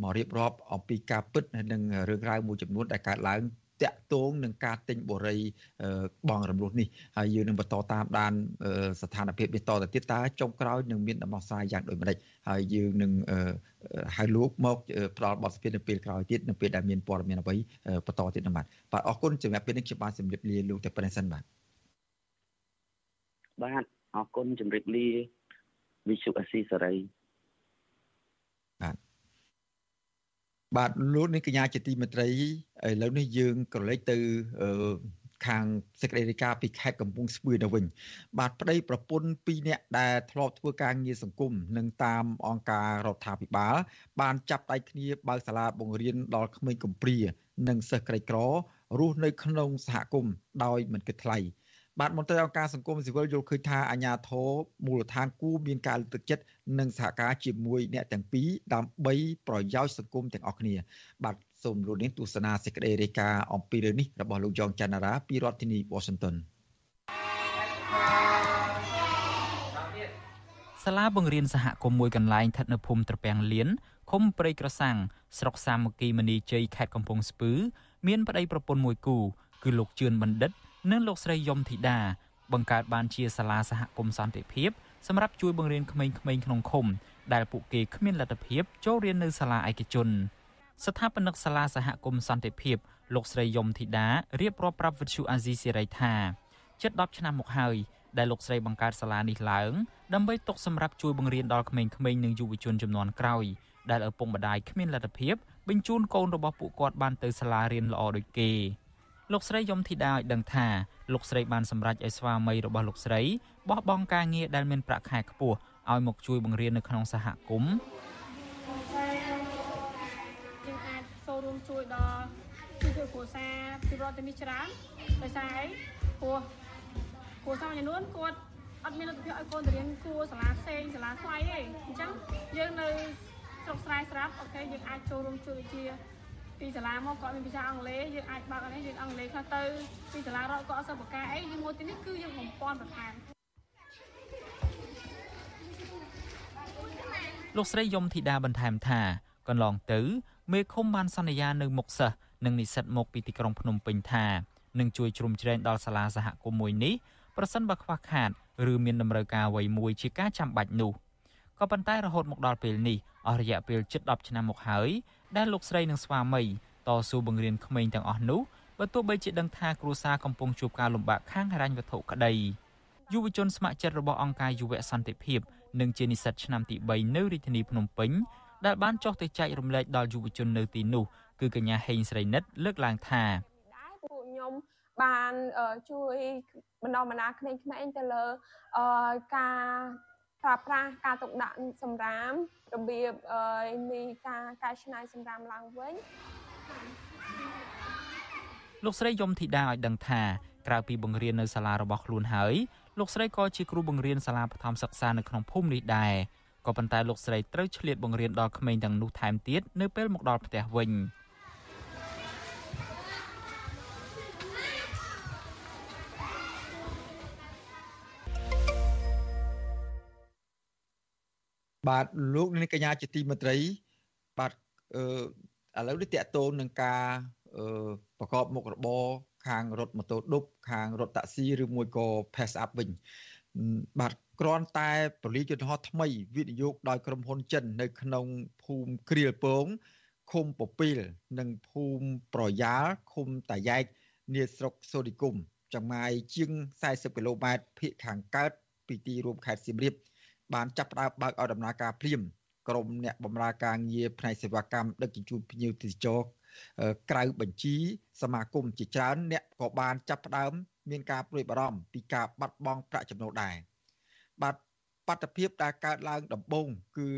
មករៀបរាប់អំពីការពិតនិងរឿងរ៉ាវមួយចំនួនដែលកើតឡើង តាក់ទងនឹងការទិញបូរីបងរំលោះនេះហើយយើងនឹងបន្តតាមដានស្ថានភាពនេះតទៅទៀតតើចុងក្រោយនឹងមានដំណោះស្រាយយ៉ាងដូចម្តេចហើយយើងនឹងហៅលោកមកផ្ដល់បទសភានៅពេលក្រោយទៀតនៅពេលដែលមានព័ត៌មានអ្វីបន្តទៀតនោះបាទបាទអរគុណសម្រាប់ពេលនេះខ្ញុំបានជម្រាបលាលោកតែប៉ុណ្្នេះសិនបាទបាទអរគុណជម្រាបលាវិសុអស៊ីសេរីបាទ បាទលោកនាងកញ្ញាជាទីមេត្រីឥឡូវនេះយើងក៏លេចទៅខាងសេចក្តីរាយការណ៍ពីខេត្តកំពង់ស្ពឺទៅវិញ បាទប្តីប្រពន្ធ2នាក់ដែលធ្លាប់ធ្វើការងារសង្គមនិងតាមអង្គការរដ្ឋាភិបាល បានចាប់ដៃគ្នាបើកសាលាបង្រៀនដល់ក្មេងកំព្រា និងសិស្សក្រីក្ររស់នៅក្នុងសហគមន៍ដោយមិនគិតថ្លៃ បាទមន្ត្រីអង្គការសង្គមស៊ីវិលយល់ឃើញថាអាញាធរមូលដ្ឋានគូមានការលើកទឹកចិត្តនិងសហការជាមួយអ្នកទាំងពីរដើម្បីប្រយោជន៍សង្គមទាំងអស់គ្នា បាទសូមលោកនាងទស្សនាសេចក្តីរាយការណ៍អំពីរឿងនេះរបស់លោកយ៉ងច័ន្ទរាពីរដ្ឋធានី Washington សាលាបង្រៀនសហគមន៍មួយកន្លែងស្ថិតនៅភូមិត្រពាំងលៀនឃុំព្រៃក្រសាំងស្រុកសាមគ្គីមនីជ័យខេត្តកំពង់ស្ពឺមានប្តីប្រពន្ធមួយគូគឺលោកជឿនបណ្ឌិត និងលោកស្រីយមធីតាបង្កើតបានជាសាលាសហគមន៍សន្តិភាពសម្រាប់ជួយបង្រៀនក្មេងៗក្នុងឃុំដែលពួកគេគ្មានលទ្ធភាពចូលរៀននៅសាលាឯកជន ស្ថាបនិកសាលាសហគមន៍សន្តិភាពលោកស្រីយមធីតារៀបរាប់ប្រាប់វិទ្យុអាស៊ីសេរីថាជិត10ឆ្នាំមកហើយដែលលោកស្រីបង្កើតសាលានេះឡើងដើម្បីទុកសម្រាប់ជួយបង្រៀនដល់ក្មេងៗនិងយុវជនចំនួនក្រោយដែលឪពុកម្ដាយគ្មានលទ្ធភាពបញ្ជូនកូនរបស់ពួកគាត់បានទៅសាលារៀនល្អដូចគេ លោកស្រីយមធីតាឲ្យដឹងថាលោកស្រីបានសម្រេចឲ្យស្វាមីរបស់លោកស្រីបោះបង់ការងារដែលមានប្រាក់ខែខ្ពស់ឲ្យមកជួយបង្រៀននៅក្នុងសហគមន៍យើងអាចចូលរួមជួយដល់ជួយជួយគ្រួសារពីរដ្ឋទៅនេះច្រើនដោយសារអីព្រោះគ្រួសារមួយចំនួនគាត់អត់មានលទ្ធភាពឲ្យកូនទៅរៀនគួរសាលាផ្សេងសាលាថ្លៃទេអញ្ចឹងយើងនៅស្រុកស្រែស្រាប់អូខេយើងអាចចូលរួមជួយជា ពីសាលាមកគាត់មានភាសាអង់គ្លេសយើងអាចបើកអីយើងអង់គ្លេសខ្លះទៅពីសាលារកគាត់អត់សូវបកាអីយើងមកទីនេះគឺយើងបំពន់បន្ថែមលោកស្រីយមធីតាបន្ថែមថាកន្លងទៅមេឃុំបានសន្យានៅមុខសិស្សនិងនិស្សិតមកពីទីក្រុងភ្នំពេញថានឹងជួយជ្រោមជ្រែងដល់សាលាសហគមន៍មួយនេះប្រសិនបើខ្វះខាតឬមានតម្រូវការអ្វីមួយជាការចាំបាច់នោះក៏ប៉ុន្តែរហូតមកដល់ពេលនេះអស់រយៈពេលជិត10ឆ្នាំមកហើយ ដែលលោកស្រីនិងស្វាមីតស៊ូបង្រៀនក្មេងទាំងអស់នោះបើទោះបីជាដឹងថាគ្រួសារកំពុងជួបការលំបាកខាងហិរញ្ញវត្ថុក្តីយុវជនស្ម័គ្រចិត្តរបស់អង្គការយុវសន្តិភាពនិងជានិស្សិតឆ្នាំទី3នៅរាជធានីភ្នំពេញដែលបានចុះទៅចែករំលែកដល់យុវជននៅទីនោះគឺកញ្ញាហេងស្រីនិតលើកឡើងថាពួកខ្ញុំបានជួយបណ្ដុះបណ្ដាលក្មេងៗទៅលើការ ប្រើប្រាស់ការទុកដាក់សម្រាមរបៀបនៃការកែច្នៃសម្រាមឡើងវិញលោកស្រីយមធីតាឲ្យដឹងថាក្រៅពីបង្រៀននៅសាលារបស់ខ្លួនហើយលោកស្រីក៏ជាគ្រូបង្រៀនសាលាបឋមសិក្សានៅក្នុងភូមិនេះដែរក៏ប៉ុន្តែលោកស្រីត្រូវឆ្លៀតបង្រៀនដល់ក្មេងទាំងនោះថែមទៀតនៅពេលមកដល់ផ្ទះវិញ។ បាទលោកនាងកញ្ញាជាទីមេត្រីបាទអឺឥឡូវនេះតកតូននឹងការអឺប្រកបមុខរបរខាងរថម៉ូតូឌុបខាងរថតាក់ស៊ីឬមួយក៏ pass up វិញបាទគ្រាន់តែពលិយន្តហោះថ្មីវិនិយោគដោយក្រុមហ៊ុនចិននៅក្នុងភូមិគ្រៀលពងឃុំពពីលនិងភូមិប្រយ៉ាលឃុំតាយ៉ែកនាស្រុកសូឌីគុំចម្ងាយជាង40គីឡូម៉ែត្រភាគខាងកើតពីទីរួមខេត្តសៀមរាប បានចាប់ផ្ដើមបើកឲ្យដំណើរការព្រាមក្រុមអ្នកបម្រើការងារផ្នែកសេវាកម្មដឹកជញ្ជូនភ្ញៀវទេសចរក្រៅបញ្ជី សមាគមជាច្រើនអ្នកក៏បានចាប់ផ្ដើមមានការព្រួយបារម្ភពីការបាត់បង់ប្រាក់ចំណូលដែរបាទបាតុភិបដែលកើតឡើងដំបូងគឺ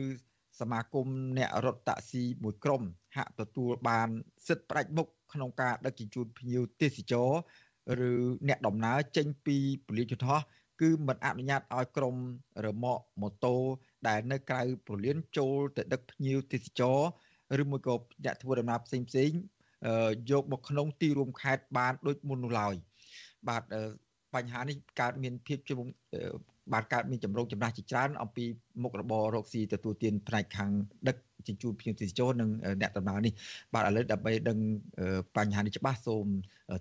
សមាគមអ្នករត់តាក់ស៊ីមួយក្រុម ហាក់ទទួលបានសិទ្ធិផ្ដាច់មុខក្នុងការដឹកជញ្ជូនភ្ញៀវទេសចរឬអ្នកដំណើរចេញពីពលិយន្តហោះ គឺមិនអនុញ្ញាតឲ្យក្រុមរមាក់ម៉ូតូដែលនៅក្រៅប្រលានចូលទៅដឹកភ្ញៀវទេសចរឬមួយក៏អ្នកធ្វើដំណើរផ្សេងផ្សេងយកមកក្នុងទីរួមខេត្តបានដូចមុននោះឡើយបាទបញ្ហានេះកើតមានភាពជុំបានកើតមានចម្រូងចម្រាសជាច្រើន អំពីមុខរបររកស៊ីទទួលទានផ្នែកខាងដឹកជញ្ជូនភ្ញៀវទេសចរនិងអ្នកដំណើរនេះបាទឥឡូវដើម្បីដឹងបញ្ហានេះច្បាស់សូម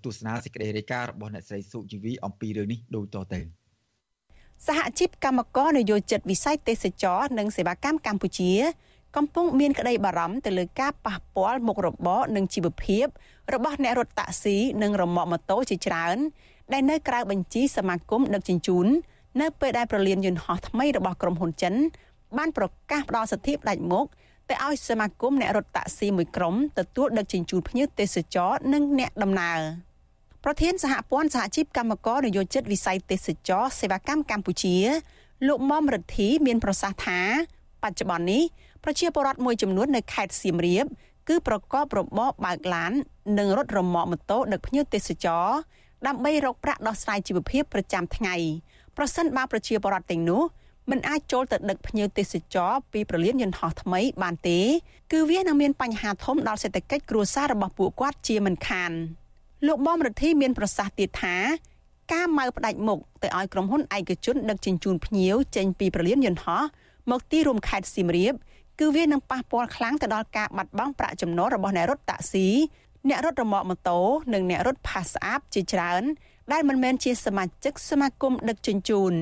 ទស្សនាសេចក្តីរាយការណ៍របស់អ្នកស្រីសុជីវីអំពីរឿងនេះដូចតទៅ សហជីពកម្មករនយោជិតវិស័យទេសចរនិងសេវាកម្មកម្ពុជា កំពុងមានក្តីបារម្ភទៅលើការប៉ះពាល់មុខរបរនិងជីវភាព របស់អ្នករត់តាក់ស៊ីនិងរមាក់ម៉ូតូជាច្រើន ដែលនៅក្រៅបញ្ជីសមាគមដឹកជញ្ជូននៅពេលដែលប្រលានយន្តហោះថ្មីរបស់ក្រុមហ៊ុនចិន បានប្រកាសផ្ដល់សិទ្ធិផ្ដាច់មុខទៅឲ្យសមាគមអ្នករត់តាក់ស៊ីមួយក្រុមទទួលដឹកជញ្ជូនភ្ញៀវទេសចរនិងអ្នកដំណើរ ប្រធានសហព័ន្ធសហជីពកម្មករនយោជិតវិស័យទេសចរសេវាកម្មកម្ពុជា លោកមុំរិទ្ធីមានប្រសាសន៍ថាបច្ចុប្បន្ននេះប្រជាពលរដ្ឋមួយចំនួននៅខេត្តសៀមរាប គឺប្រកបរបរបើកឡាន និងរត់រមាក់ម៉ូតូដឹកភ្ញៀវទេសចរដើម្បីរកប្រាក់ដោះស្រាយជីវភាពប្រចាំថ្ងៃប្រសិនបើប្រជាពលរដ្ឋទាំងនោះមិនអាចចូលទៅដឹកភ្ញៀវទេសចរពីប្រលានយន្តហោះថ្មីបានទេ គឺវានឹងមានបញ្ហាធំដល់សេដ្ឋកិច្ចគ្រួសាររបស់ពួកគាត់ជាមិនខាន លោកបំរដ្ឋីមានប្រសាសន៍ទៀតថាការម៉ៅផ្ដាច់មុខទៅឲ្យក្រុមហ៊ុនឯកជនដឹកជញ្ជូនភ្ញៀវចេញពីប្រលានយន្តហោះមកទីរួមខេត្តសៀមរាបគឺវានឹងប៉ះពាល់ខ្លាំងទៅដល់ការបាត់បង់ប្រាក់ចំណូលរបស់អ្នករត់តាក់ស៊ីអ្នករត់រមាក់ម៉ូតូនិងអ្នករត់ផាសអាប់ជាច្រើនដែលមិនមែនជាសមាជិកសមាគមដឹកជញ្ជូន។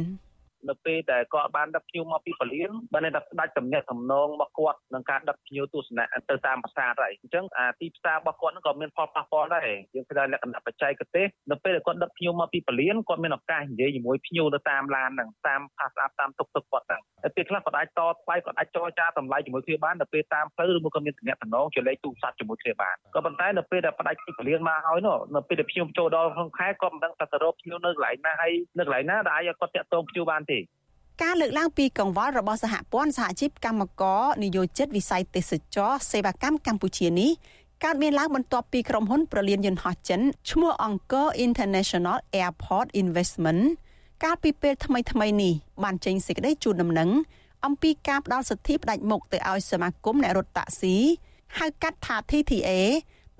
នៅពេលដែលគាត់បានដឹកភ្ញៀវមកពីពលានបានតែផ្ដាច់ទំនាក់ទំនងរបស់គាត់នឹងការដឹកភ្ញៀវទស្សនៈទៅតាមភាសាហើយអញ្ចឹងអាទីផ្សាររបស់គាត់នឹងក៏មានផលប៉ះពាល់ដែរយើងផ្ដល់លក្ខណៈបច្ចេកទេសនៅពេលដែលគាត់ដឹកភ្ញៀវមកពីពលានគាត់មានឱកាសនិយាយជាមួយភ្ញៀវនៅតាមឡានហ្នឹងតាមផាសអាប់តាមទុកទុកគាត់ហ្នឹងហើយពេលខ្លះគាត់អាចតថ្លៃគាត់អាចចរចាតម្លៃជាមួយគ្នាបាននៅពេលតាមផ្លូវឬមួយក៏មានទំនាក់ទំនងជាលេខទូរស័ព្ទជាមួយគ្នាបានក៏ប៉ុន្តែនៅពេលដែលផ្ដាច់ពីពលានមកហើយនោះនៅពេលដែលភ្ញៀវចូលដល់ក្នុងខែគាត់មិនដឹងថាទៅរកភ្ញៀវនៅកន្លែងណាហើយនៅកន្លែងណាដែលអាចគាត់តាក់ទងភ្ញៀវបានទេការលើកឡើងពីកង្វល់របស់សហព័ន្ធសហជីពកម្មករនិយោជិតវិស័យទេសចរសេវាកម្មកម្ពុជានេះកើតមានឡើងបន្ទាប់ពីក្រុមហ៊ុនប្រលានយន្តហោះចិនឈ្មោះ Angkor International Airport Investment កាលពីពេលថ្មីថ្មីនេះបានចេញសេចក្តីជូនដំណឹងអំពីការផ្ដល់សិទ្ធិផ្ដាច់មុខទៅឲ្យសមាគមអ្នករត់តាក់ស៊ីហៅកាត់ថា TTA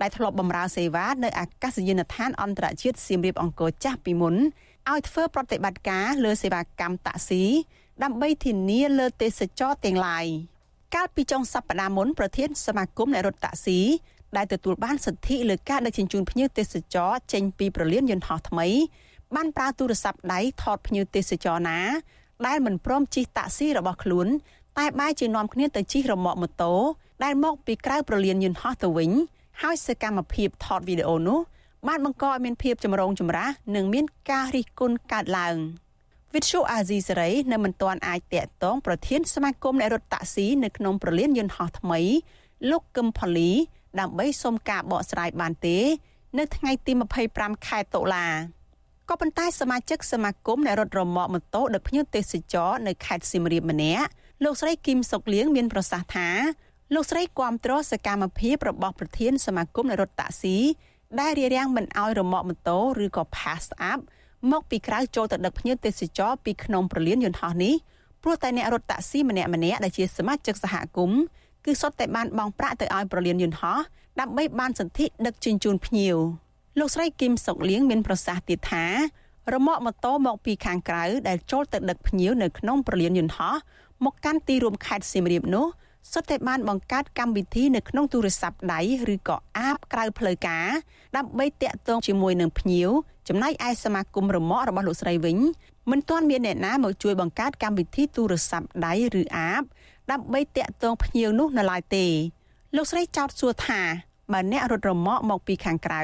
ដែលធ្លាប់បម្រើសេវានៅអាកាសយានដ្ឋានអន្តរជាតិសៀមរាបអង្គរចាស់ពីមុន ឲ្យធ្វើប្រតិបត្តិការលើសេវាកម្មតាក់ស៊ីដើម្បីធានាលើទេសចរទាំងឡាយកាលពីចុងសប្តាហ៍មុនប្រធានសមាគមអ្នករត់តាក់ស៊ីដែលទទួលបានសិទ្ធិលើការដឹកជញ្ជូនភ្ញៀវទេសចរចេញពីប្រលានយន្តហោះថ្មី បានប្រើទូរស័ព្ទដៃថតភ្ញៀវទេសចរណា ដែលមិនព្រមជិះតាក់ស៊ីរបស់ខ្លួន តែបែរជានាំគ្នាទៅជិះរមាក់ម៉ូតូដែលមកពីក្រៅប្រលានយន្តហោះទៅវិញ ហើយសកម្មភាពថតវីដេអូនោះ បានបង្កឲ្យមានភាពចម្រូងចម្រាសនិងមានការរិះគន់កើតឡើងវិទ្យុអាស៊ីសេរីនៅមិនទាន់អាចតាក់ទងប្រធានសមាគមអ្នករត់តាក់ស៊ីនៅក្នុងប្រលានយន្តហោះថ្មី លោកកឹមផល្លី ដើម្បីសុំការបកស្រាយបានទេ នៅថ្ងៃទី25ខែតុលាក៏ប៉ុន្តែសមាជិកសមាគមអ្នករត់រមាក់ម៉ូតូដឹកភ្ញៀវទេសចរនៅខេត្តសៀមរាបម្នាក់លោកស្រីគឹមសុកលៀងមានប្រសាសន៍ថាលោកស្រីគាំទ្រសកម្មភាពរបស់ប្រធានសមាគមអ្នករត់តាក់ស៊ី ដែលរារាំងមិនឲ្យរមាក់ម៉ូតូឬក៏ pass up មកពីក្រៅចូលទៅដឹកភ្ញៀវទេសចរពីក្នុងប្រលានយន្តហោះនេះព្រោះតែអ្នករត់តាក់ស៊ីម្នាក់ម្នាក់ដែលជាសមាជិកសហគមន៍គឺសុទ្ធតែបានបង់ប្រាក់ទៅឲ្យប្រលានយន្តហោះដើម្បីបានសន្ធិដឹកជញ្ជូនភ្ញៀវលោកស្រីគឹមសុកលៀងមានប្រសាសន៍ទៀតថារមាក់ម៉ូតូមកពីខាងក្រៅដែលចូលទៅដឹកភ្ញៀវនៅក្នុងប្រលានយន្តហោះមកកាន់ទីរួមខេត្តសៀមរាបនោះ សុទ្ធតែបានបង្កើតកម្មវិធីនៅក្នុងទូរស័ព្ទដៃឬក៏អាបក្រៅផ្លូវការដើម្បីតាក់ទងជាមួយនឹងភ្ញៀវចំណែកឯសមាគមរមាក់របស់លោកស្រីវិញមិនទាន់មានអ្នកណាមកជួយបង្កើតកម្មវិធីទូរស័ព្ទដៃឬអាបដើម្បីតាក់ទងភ្ញៀវនោះនៅឡើយទេ លោកស្រីចោទសួរថាបើអ្នករត់រមាក់មកពីខាងក្រៅ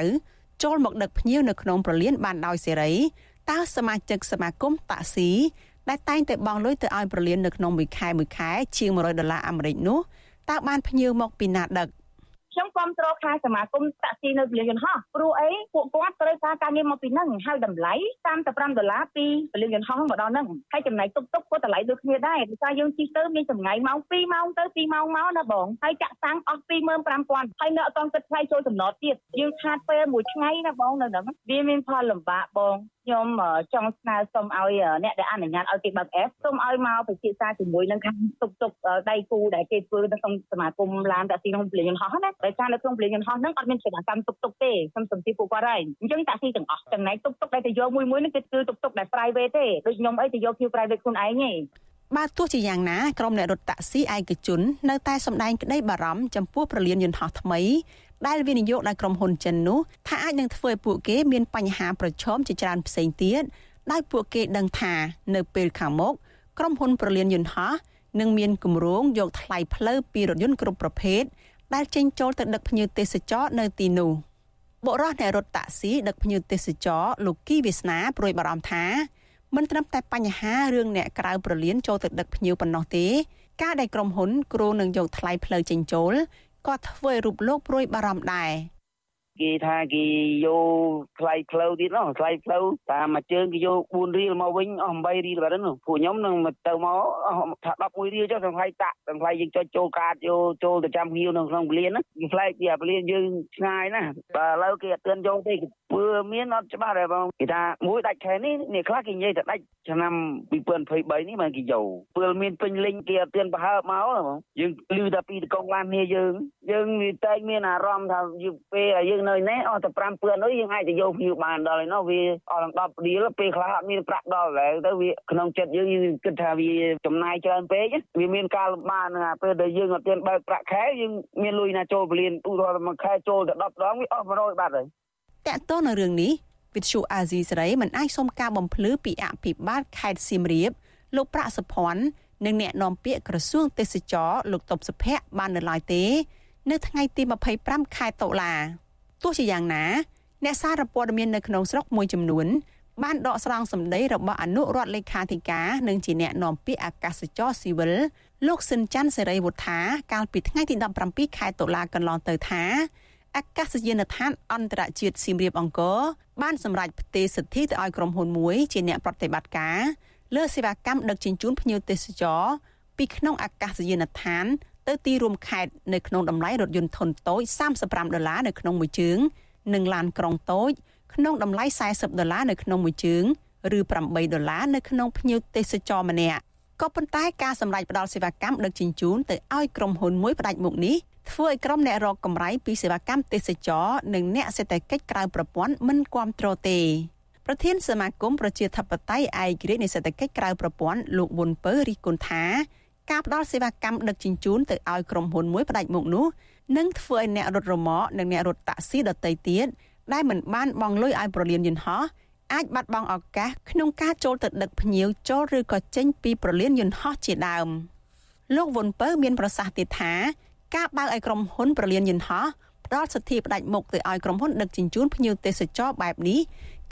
ចូលមកដឹកភ្ញៀវនៅក្នុងប្រលានបានដោយសេរីតើសមាជិកសមាគមតាក់ស៊ី ដែលតែងតែបង់លុយទៅឲ្យប្រលាននៅក្នុងមួយខែមួយខែជាង100ដុល្លារអាមេរិកនោះតើបានភ្ញៀវមកពីណាដឹកខ្ញុំគ្រប់គ្រងខាងសមាគមតាក់ស៊ីនៅពលិយន្តហោះព្រោះអីពួកគាត់ត្រូវការការងារមកពីហ្នឹងហើយតម្លៃ35ដុល្លារពីពលិយន្តហោះមកដល់ហ្នឹងហើយចំណែកទុកទុកក៏តម្លៃដូចគ្នាដែរពីសារយើងជិះទៅមានចម្ងាយម៉ោង2ម៉ោងទៅ2ម៉ោងមកណាបងហើយចាក់សាំងអស់25000ហើយនៅអត់តគិតថ្លៃចូលចំណតទៀតយើងខាតពេលមួយថ្ងៃណាបងនៅហ្នឹងវាមានផលលំបាកបង ខ្ញុំចង់ស្នើសុំឲ្យអ្នកដែលអនុញ្ញាតឲ្យគេបើក app សូមឲ្យមកពិភាក្សាជាមួយនឹងខាងទុកទុកដៃគូដែលគេធ្វើនៅក្នុងសមាគមឡានតាក់ស៊ីក្នុងពលិយន្តហោះណាដោយសារនៅក្នុងពលិយន្តហោះហ្នឹងអត់មានសេវាកម្មទុកទុកទេខ្ញុំសំទីពួកគាត់ហើយអញ្ចឹងតាក់ស៊ីទាំងអស់ចំណែកទុកទុកដែលទៅយកមួយមួយហ្នឹងគឺគឺទុកទុកដែល private ទេដូចខ្ញុំអីទៅយក queue private ខ្លួនឯងទេបាទទោះជាយ៉ាងណាក្រុមអ្នករត់តាក់ស៊ីឯកជននៅតែសម្ដែងក្តីបារម្ភចំពោះប្រលានយន្តហោះថ្មី ដែលវិនិយោគដោយក្រុមហ៊ុនចិននោះថាអាចនឹងធ្វើឲ្យពួកគេមានបញ្ហាប្រឈមជាច្រើនផ្សេងទៀតដោយពួកគេដឹងថានៅពេលខាងមុខក្រុមហ៊ុនប្រលានយន្តហោះនឹងមានគម្រោងយកថ្លៃផ្លូវពីរថយន្តគ្រប់ប្រភេទដែលចេញចូលទៅដឹកភ្ញៀវទេសចរនៅទីនោះបុរសអ្នករត់តាក់ស៊ីដឹកភ្ញៀវទេសចរលោកគីវាសនាព្រួយបារម្ភថាមិនត្រឹមតែបញ្ហារឿងអ្នកក្រៅប្រលានចូលទៅដឹកភ្ញៀវប៉ុណ្ណោះទេ ការដែលក្រុមហ៊ុនគ្រោងនឹងយកថ្លៃផ្លូវចេញចូល ក៏ធ្វើឲ្យរូបលោកព្រួយបារម្ភដែរ គេថាគេយកថ្លៃផ្លូវទៀតនោះថ្លៃផ្លូវតាមមួយជើងគេយក4រៀលមកវិញអស់8រៀលបាត់ហ្នឹងពួកខ្ញុំនឹងទៅមកថា11រៀលចុះទាំងថ្លៃតាក់ទាំងថ្លៃយើងចុចចូលកាតយកចូលទៅចាំភ្ញៀវនៅក្នុងពលានហ្នឹងថ្លៃពីពលានយើងឆ្ងាយណាស់បើឥឡូវគេអត់ទឿនយកទេពើមានអត់ច្បាស់ដែរបងគេថាមួយដាច់ខែនេះនេះខ្លះគេនិយាយតែដាច់ឆ្នាំ2023នេះមកគេយកពើមានពេញលេងគេអត់ទឿនប្រហើបមកបងយើងឮតែពីតកងឡានគ្នាយើងយើងវាតែមានអារម្មណ៍ថាយើងពេលយើងនៅនេះអស់តែ5ពឿននោះយើងអាចទៅយកភ្ញៀវបានដល់ឯនោះវាអស់ដល់10រៀលពេលខ្លះអត់មានប្រាក់ដល់ហើយទៅវាក្នុងចិត្តយើងយើងគិតថាវាចំណាយច្រើនពេកវាមានការលំបាកនឹងពេលដែលយើងអត់ទាន់បើកប្រាក់ខែយើងមានលុយណាចូលពលានឧទាហរណ៍មួយខែចូលតែ10ដងវាអស់100បាត់ហើយតកតនៅរឿងនេះវិទ្យុអាស៊ីសេរីមិនអាចសុំការបំភ្លឺពីអភិបាលខេត្តសៀមរាបលោកប្រាក់សុភ័ណ្ឌនិងអ្នកនាំពាក្យក្រសួងទេសចរលោកតុបសុភ័ក្របាននៅឡើយទេ នៅថ្ងៃទី25ខែតុលា ទោះជាយ៉ាងណា អ្នកសារព័ត៌មាននៅក្នុងស្រុកមួយចំនួនបានដកស្រង់សម្ដីរបស់អនុរដ្ឋលេខាធិការនិងជាអ្នកនាំពាក្យអាកាសចរស៊ីវិលលោកស៊ិនច័ន្ទសេរីវុធាកាលពីថ្ងៃទី17ខែតុលាកន្លងទៅថាអាកាសយានដ្ឋានអន្តរជាតិសៀមរាបអង្គរបានសម្រេចផ្ទេរសិទ្ធិទៅឲ្យក្រុមហ៊ុនមួយជាអ្នកប្រតិបត្តិការលើសេវាកម្មដឹកជញ្ជូនភ្ញៀវទេសចរពីក្នុងអាកាសយានដ្ឋាន ទៅទីរួមខេត្តនៅក្នុងតម្លៃរថយន្តធុនតូច35ដុល្លារនៅក្នុងមួយជើង និងឡានក្រុងតូចក្នុងតម្លៃ40ដុល្លារនៅក្នុងមួយជើងឬ8ដុល្លារនៅក្នុងភ្ញៀវទេសចរម្នាក់ក៏ប៉ុន្តែការសម្រេចផ្តល់សេវាកម្មដឹកជញ្ជូនទៅឲ្យក្រុមហ៊ុនមួយផ្ដាច់មុខនេះធ្វើឲ្យក្រុមអ្នករកកម្រៃពីសេវាកម្មទេសចរនិងអ្នកសេដ្ឋកិច្ចក្រៅប្រព័ន្ធមិនគ្រប់គ្រងទេប្រធានសមាគមប្រជាធិបតេយ្យឯករាជ្យនៃសេដ្ឋកិច្ចក្រៅប្រព័ន្ធលោកវុនពើរីគុណថា ការផ្ដល់សេវាកម្មដឹកជញ្ជូនទៅឲ្យក្រុមហ៊ុនមួយផ្ដាច់មុខនោះនឹងធ្វើឲ្យអ្នករត់រមាក់និងអ្នករត់តាក់ស៊ីដទៃទៀតដែលមិនបានបង់លុយឲ្យប្រលានយន្តហោះអាចបាត់បង់ឱកាសក្នុងការចូលទៅដឹកភ្ញៀវចូលឬក៏ចេញពីប្រលានយន្តហោះជាដើមលោកវុនពៅមានប្រសាសន៍ទៀតថាការបើកឲ្យក្រុមហ៊ុនប្រលានយន្តហោះផ្ដល់សិទ្ធិផ្ដាច់មុខទៅឲ្យក្រុមហ៊ុនដឹកជញ្ជូនភ្ញៀវទេសចរបែបនេះ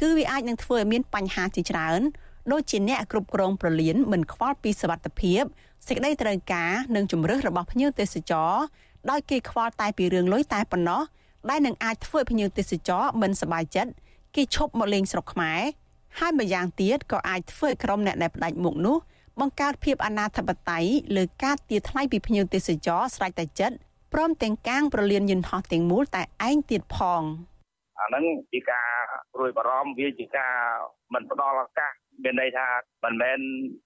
គឺវាអាចនឹងធ្វើឲ្យមានបញ្ហាជាច្រើនដូចជាអ្នកគ្រប់គ្រងប្រលានមិនខ្វល់ពីសវត្ថភាព សេចក្តីត្រូវការនិងជំរឿសរបស់ភ្ញៀវទេសចរដោយគេខ្វល់តែពីរឿងលុយតែប៉ុណ្ណោះដែលនឹងអាចធ្វើឲ្យភ្ញៀវទេសចរមិនសប្បាយចិត្តគេឈប់មកលេងស្រុកខ្មែរហើយម្យ៉ាងទៀតក៏អាចធ្វើឲ្យក្រុមអ្នកដែលផ្ដាច់មុខនោះបង្កើតភាពអនាធបត័យលើការទារថ្លៃពីភ្ញៀវទេសចរស្រេចតែចិត្តព្រមទាំងកាងប្រលានយន្តហោះទាំងមូលតែឯងទៀតផងអាហ្នឹងជាការព្រួយបារម្ភវាជាការមិនផ្ដល់ឱកាស មានន័យថាមិនមែន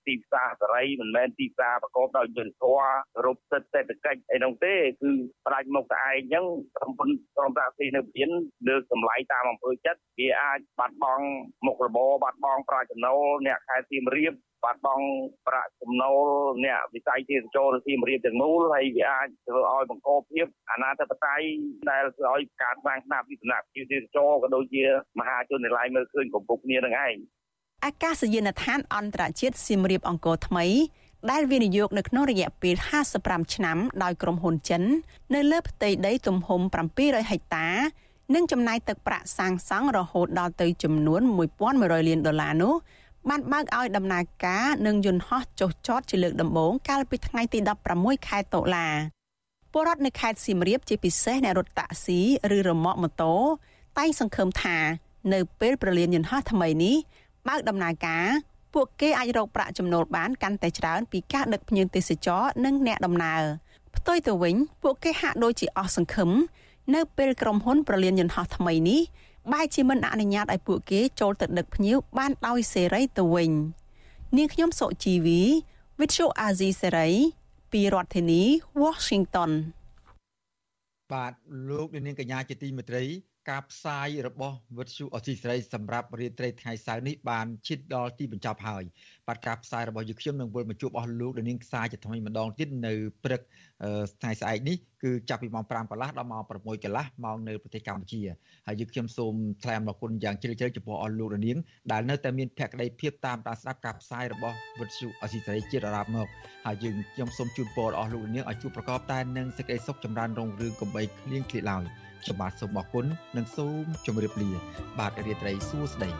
ទីផ្សារសេរីមិនមែនទីផ្សារប្រកបដោយយុត្តិធម៌រូបសិទ្ធិសេដ្ឋកិច្ចអីនោះទេគឺផ្ដាច់មុខតែឯងអញ្ចឹងក្រុមហ៊ុនក្រុមតាក់ស៊ីនៅពៀនលើកតម្លៃតាមអំពើចិត្តវាអាចបាត់បង់មុខរបរបាត់បង់ប្រាក់ចំណូលអ្នកខេត្តសៀមរាបបាត់បង់ប្រាក់ចំណូលអ្នកវិស័យទេសចរសៀមរាបទាំងមូលហើយវាអាចធ្វើឲ្យបង្កភាពអនាធបត័យដែលធ្វើឲ្យការស្វាងស្នាប់វិសនាជាទេសចរក៏ដូចជាមហាជនទាំងឡាយមើលឃើញកំពុងគ្នានឹងឯង អាកាសយានដ្ឋានអន្តរជាតិសៀមរាបអង្គរថ្មី ដែលវិនិយោគនៅក្នុងរយៈពេល55ឆ្នាំដោយក្រុមហ៊ុនចិន នៅលើផ្ទៃដីទំហំ700ហិកតានិងចំណាយទឹកប្រាក់សាងសង់រហូតដល់ទៅចំនួន1100លានដុល្លារនោះបានបើកឲ្យដំណើរការនឹងយន្តហោះចុះចតជាលើកដំបូងកាលពីថ្ងៃទី16ខែតុលាពលរដ្ឋនៅខេត្តសៀមរាបជាពិសេសអ្នករត់តាក់ស៊ីឬរមាក់ម៉ូតូតែងសង្ឃឹមថា នៅពេលប្រលានយន្តហោះថ្មីនេះ បើកដំណើរការពួកគេអាចរកប្រាក់ចំណូលបានកាន់តែច្រើនពីការដឹកភ្ញៀវទេសចរនិងអ្នកដំណើរផ្ទុយទៅវិញ ពួកគេហាក់ដូចជាអស់សង្ឃឹមនៅពេលក្រុមហ៊ុនប្រលានយន្តហោះថ្មីនេះបែរជាមិនអនុញ្ញាតឲ្យពួកគេចូលទៅដឹកភ្ញៀវបានដោយសេរីទៅវិញនាងខ្ញុំសុជីវី With Show Azizi Serai ពីរដ្ឋធានី Washington បាទលោកនាងកញ្ញាជាទីមេត្រី ការផ្សាយរបស់វិទ្យុអសីសេរីសម្រាប់រាត្រីថ្ងៃសៅរ៍នេះបានឈានដល់ទីបញ្ចប់ហើយបាទការផ្សាយរបស់យើងខ្ញុំនឹងវិលមកជួបអស់លោកនាងខ្សាយជាថ្មីម្ដងទៀតនៅព្រឹកថ្ងៃស្អែកនេះគឺចាប់ពីម៉ោង5កន្លះដល់ម៉ោង6កន្លះម៉ោងនៅប្រទេសកម្ពុជាហើយយើងខ្ញុំសូមថ្លែងអំណរគុណយ៉ាងជ្រាលជ្រៅចំពោះអស់លោកនាងដែលនៅតែមានភក្ដីភាពតាមដានស្ដាប់ការផ្សាយរបស់វិទ្យុអសីសេរីជាតិអារ៉ាប់មកហើយយើងខ្ញុំសូមជូនពរអស់លោកនាងឲ្យជួបប្រកបតែនឹងសេចក្តីសុខចម្រើនរុងរឿងកំបីគ្លៀងគ្លាឡើយ ខ្ញុំបាទសូមអរគុណនិងសូមជម្រាបលា បាទរាត្រីសួស្តី